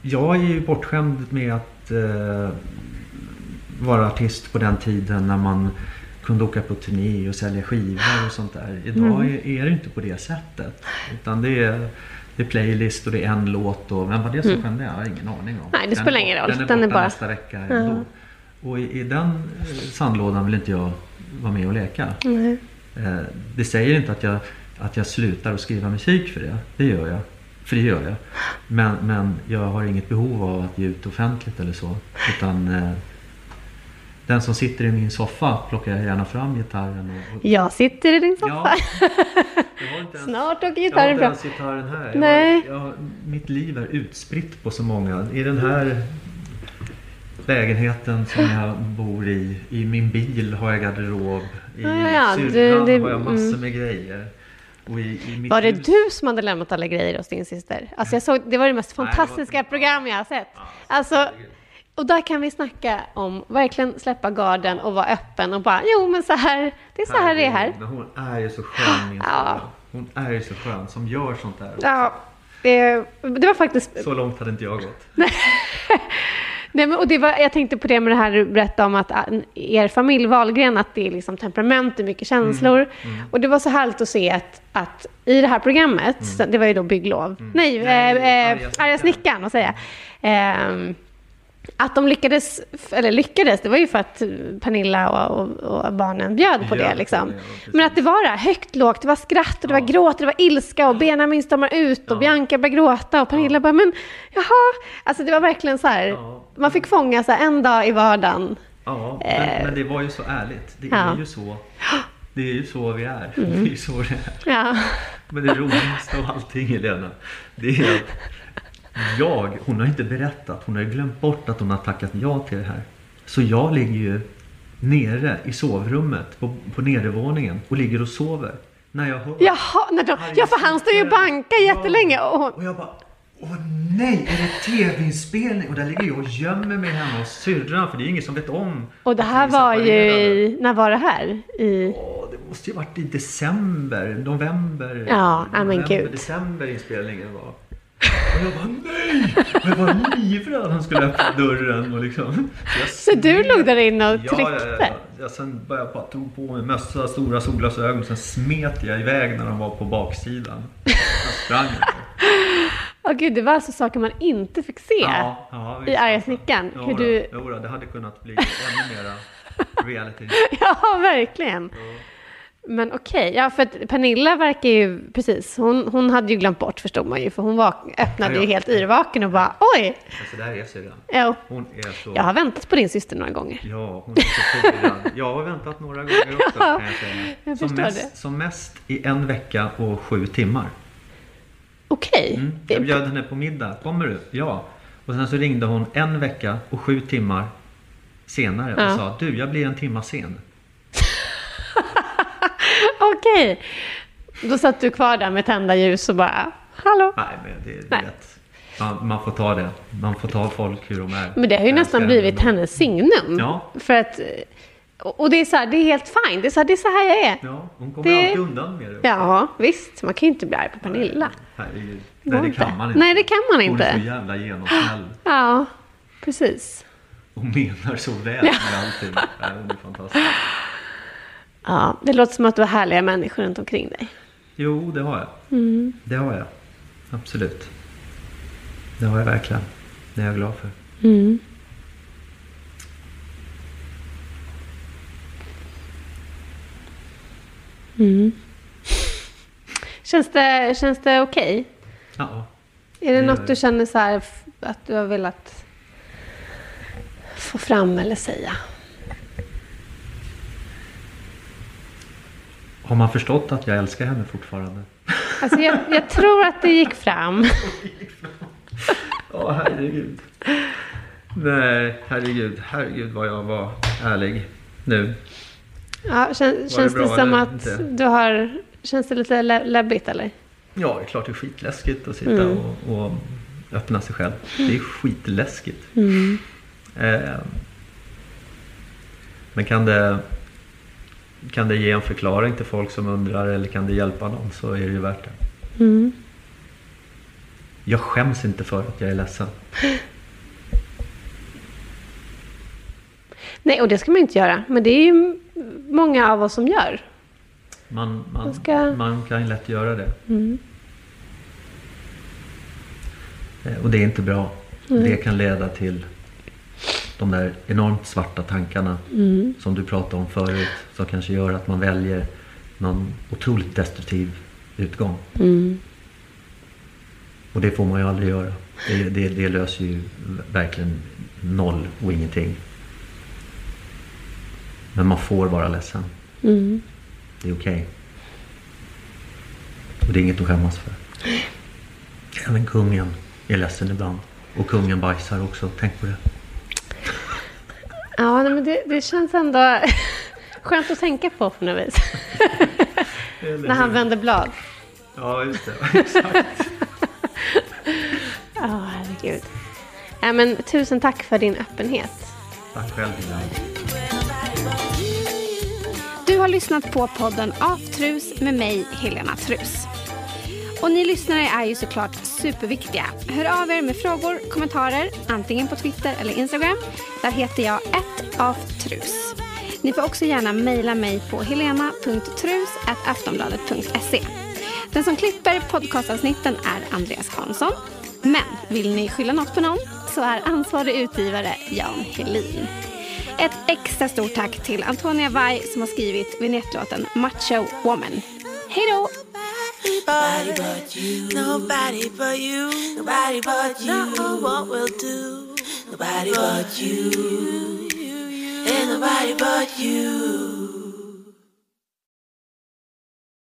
Speaker 4: Jag är ju bortskämd med att eh, vara artist på den tiden när man kunde åka på turné och sälja skivor och sånt där. Idag är, är det inte på det sättet. Utan det är, det är playlist och det är en låt och vem var det som skämde? Jag har ingen aning om.
Speaker 2: Nej, det spelar ingen roll.
Speaker 4: Den är
Speaker 2: Den är
Speaker 4: borta
Speaker 2: bara-
Speaker 4: nästa vecka ändå. Och i, i den eh, sandlådan vill inte jag vara med och leka.
Speaker 2: Nej.
Speaker 4: Eh, Det säger inte att jag, att jag slutar att skriva musik för det. Det gör jag. För det gör jag. Men, men jag har inget behov av att ge ut offentligt eller så. Utan eh, den som sitter i min soffa plockar jag gärna fram gitarren och... och
Speaker 2: Jag sitter i din soffa.
Speaker 4: ja, ens,
Speaker 2: Snart åker
Speaker 4: jag har
Speaker 2: gitarren
Speaker 4: inte
Speaker 2: fram.
Speaker 4: ens gitarren här. Jag
Speaker 2: Nej.
Speaker 4: Har, jag har, mitt liv är utspritt på så många. I den här lägenheten som jag bor i. I min bil har jag garderob. I
Speaker 2: Ja, ja,
Speaker 4: syrran har jag massor
Speaker 2: mm.
Speaker 4: med grejer. I, i
Speaker 2: Var det
Speaker 4: hus-
Speaker 2: du som hade lämnat alla grejer hos din syster? Alltså jag såg, det var det mest
Speaker 4: Nej, det
Speaker 2: fantastiska program jag har sett. Alltså, och där kan vi snacka om verkligen släppa garden och vara öppen och bara, jo men så här, det är så här det är här.
Speaker 4: Hon är ju så skön min
Speaker 2: Ja.
Speaker 4: Hon är ju så skön som gör sånt där.
Speaker 2: Ja, det, det var faktiskt
Speaker 4: Så långt hade inte jag gått.
Speaker 2: Nej, men, och det var, jag tänkte på det med det här du berättade om att er familj Wahlgren, att det är liksom temperament, det är mycket känslor.
Speaker 4: Mm,
Speaker 2: Och det var så härligt att se att, att i det här programmet, så- det var ju då bygglov, nej,
Speaker 4: Mm. Nej,
Speaker 2: eh, eh,
Speaker 4: Arga
Speaker 2: snickaren att säga. Ehm, att de lyckades, eller lyckades, det var ju för att Pernilla och, och, och barnen bjöd på det. Liksom.
Speaker 4: ja.
Speaker 2: Men att det var det högt, lågt, det var skratt, och det var
Speaker 4: Ja.
Speaker 2: gråt, och det var ilska och Benjamin stormar ut och
Speaker 4: Ja.
Speaker 2: Bianca börjar gråta och Pernilla bara, men jaha. Alltså det var verkligen så här,
Speaker 4: Ja.
Speaker 2: man fick fånga så här, en dag i vardagen.
Speaker 4: Ja,
Speaker 2: Eh.
Speaker 4: men, men det var ju så ärligt. Det
Speaker 2: Ja. Mm.
Speaker 4: är ju så. Det är ju så vi är. Det är ju så det är.
Speaker 2: Ja.
Speaker 4: Men det roligaste av allting Helena, det är att jag, hon har inte berättat. Hon har glömt bort att hon har tackat ja till det här. Så jag ligger ju nere i sovrummet på, på nedervåningen och ligger och sover. När jag hör
Speaker 2: Jaha, när de, ja för han står ju och bankar jättelänge. Och hon,
Speaker 4: och jag bara, åh nej, är det tv-inspelning? Och där ligger jag och gömmer mig hemma hos syrran för det är ingen som vet om.
Speaker 2: och det här var ju i, när var det här? I,
Speaker 4: Åh, det måste ju varit i december, november.
Speaker 2: Ja, men gud.
Speaker 4: december inspelningen var. Och jag bara nej! Och jag var livrädd att han skulle öppna dörren och liksom. jag
Speaker 2: Så du låg där inne och
Speaker 4: Ja, ja,
Speaker 2: tryckte?
Speaker 4: ja, Jag sen började jag bara tog på mig mössa, stora solglasögon. Sen smet jag iväg när de var på baksidan. Jag sprang.
Speaker 2: Åh gud, det var alltså saker man inte fick se.
Speaker 4: Ja, ja,
Speaker 2: I arga snickaren,
Speaker 4: Ja,
Speaker 2: du-
Speaker 4: jo, det hade kunnat bli ännu mera reality.
Speaker 2: Ja, verkligen. Men okej, ja för att Pernilla verkar ju, precis, hon, hon hade ju glömt bort förstod man ju, för hon var, öppnade
Speaker 4: Ja,
Speaker 2: ju
Speaker 4: ja.
Speaker 2: helt yrvaken och bara oj,
Speaker 4: Alltså det här är syrran.
Speaker 2: ja,
Speaker 4: Hon är så...
Speaker 2: jag har väntat på din syster några gånger.
Speaker 4: Ja, hon är så förvirrad. Jag har väntat några gånger också kan jag säga.
Speaker 2: jag
Speaker 4: som, mest, som mest i en vecka och sju timmar.
Speaker 2: Okej,
Speaker 4: Mm.
Speaker 2: Det-
Speaker 4: Jag bjöd henne på middag. Kommer du? Ja. Och sen så ringde hon en vecka och sju timmar senare och
Speaker 2: Ja.
Speaker 4: sa du, jag blir en timma sen.
Speaker 2: okej. Då satt du kvar där med tända ljus och bara, hallå?
Speaker 4: Nej, men det, du
Speaker 2: Nej.
Speaker 4: vet. Man, man får ta det. Man får ta folk hur de är.
Speaker 2: Men det har ju nästan blivit
Speaker 4: henne.
Speaker 2: hennes signum.
Speaker 4: Ja.
Speaker 2: För att, och det är så här, det är helt fine, det är så här, det är så här jag är.
Speaker 4: Ja, hon kommer
Speaker 2: Det-
Speaker 4: alltid undan med det.
Speaker 2: Ja, visst, man kan ju inte bli arg på Pernilla. Går
Speaker 4: Nej, det
Speaker 2: inte.
Speaker 4: kan man inte.
Speaker 2: Nej, det kan man
Speaker 4: Hon är så
Speaker 2: inte.
Speaker 4: jävla genomsnäll.
Speaker 2: Ja, precis.
Speaker 4: Och menar så väl med allting. Nej, hon är fantastisk.
Speaker 2: Ja, det låter som att du har härliga människor runt omkring dig.
Speaker 4: Jo, det har jag.
Speaker 2: Mm.
Speaker 4: Det har jag. Absolut. Det har jag verkligen. Det är jag glad för.
Speaker 2: Mm. Mm. Känns det, känns det okej?
Speaker 4: Ja.
Speaker 2: Är det
Speaker 4: Det
Speaker 2: något du känner så här att du har velat få fram eller säga?
Speaker 4: Har man förstått att jag älskar henne fortfarande?
Speaker 2: Alltså jag, jag tror att det gick fram.
Speaker 4: Ja, herregud. Nej, herregud. Herregud vad jag var ärlig nu.
Speaker 2: Ja, kän, känns det,
Speaker 4: bra
Speaker 2: som att
Speaker 4: inte?
Speaker 2: du har... Känns det lite lä- läbbigt eller?
Speaker 4: Ja, det är klart det är skitläskigt att sitta
Speaker 2: Mm.
Speaker 4: och, och öppna sig själv. Det är skitläskigt.
Speaker 2: Mm.
Speaker 4: Eh, men kan det, kan det ge en förklaring till folk som undrar eller kan det hjälpa någon så är det ju värt det.
Speaker 2: Mm.
Speaker 4: Jag skäms inte för att jag är ledsen.
Speaker 2: Nej, och det ska man inte göra. Men det är ju många av oss som gör.
Speaker 4: Man, man,
Speaker 2: Jag ska-
Speaker 4: man kan lätt göra det.
Speaker 2: Mm.
Speaker 4: Eh, Och det är inte bra.
Speaker 2: Mm.
Speaker 4: Det kan leda till de där enormt svarta tankarna
Speaker 2: Mm.
Speaker 4: som du pratade om förut. Som kanske gör att man väljer någon otroligt destruktiv utgång.
Speaker 2: Mm.
Speaker 4: Och det får man ju aldrig göra. Det, det, det löser ju verkligen noll och ingenting. Men man får vara ledsen.
Speaker 2: Mm.
Speaker 4: Det är okej. Och det är inget att skämmas för. Även kungen är ledsen ibland. Och kungen bajsar också. Tänk på det.
Speaker 2: Ja, nej, men det, det känns ändå skönt att tänka på på något vis. När han vänder blad.
Speaker 4: Ja, just det. Exakt.
Speaker 2: Ja, herregud. Ja, men tusen tack för din öppenhet.
Speaker 4: Tack själv ibland.
Speaker 6: Du har lyssnat på podden Aftrus med mig, Helena Trus. Och ni lyssnare är ju såklart superviktiga. Hör av er med frågor, kommentarer, antingen på Twitter eller Instagram. Där heter jag aftrus. Ni får också gärna mejla mig på helena.trus.aftonbladet.se. Den som klipper podcastavsnitten är Andreas Hansson. Men vill ni skylla något på någon så är ansvarig utgivare Jan Helin. Ett extra stort tack till Antonia Vai som har skrivit vinjettlåten Macho Woman. Hej då!
Speaker 3: Nobody but you. Nobody but you. Nobody but you. Know what we'll do. Nobody but you. And nobody but you.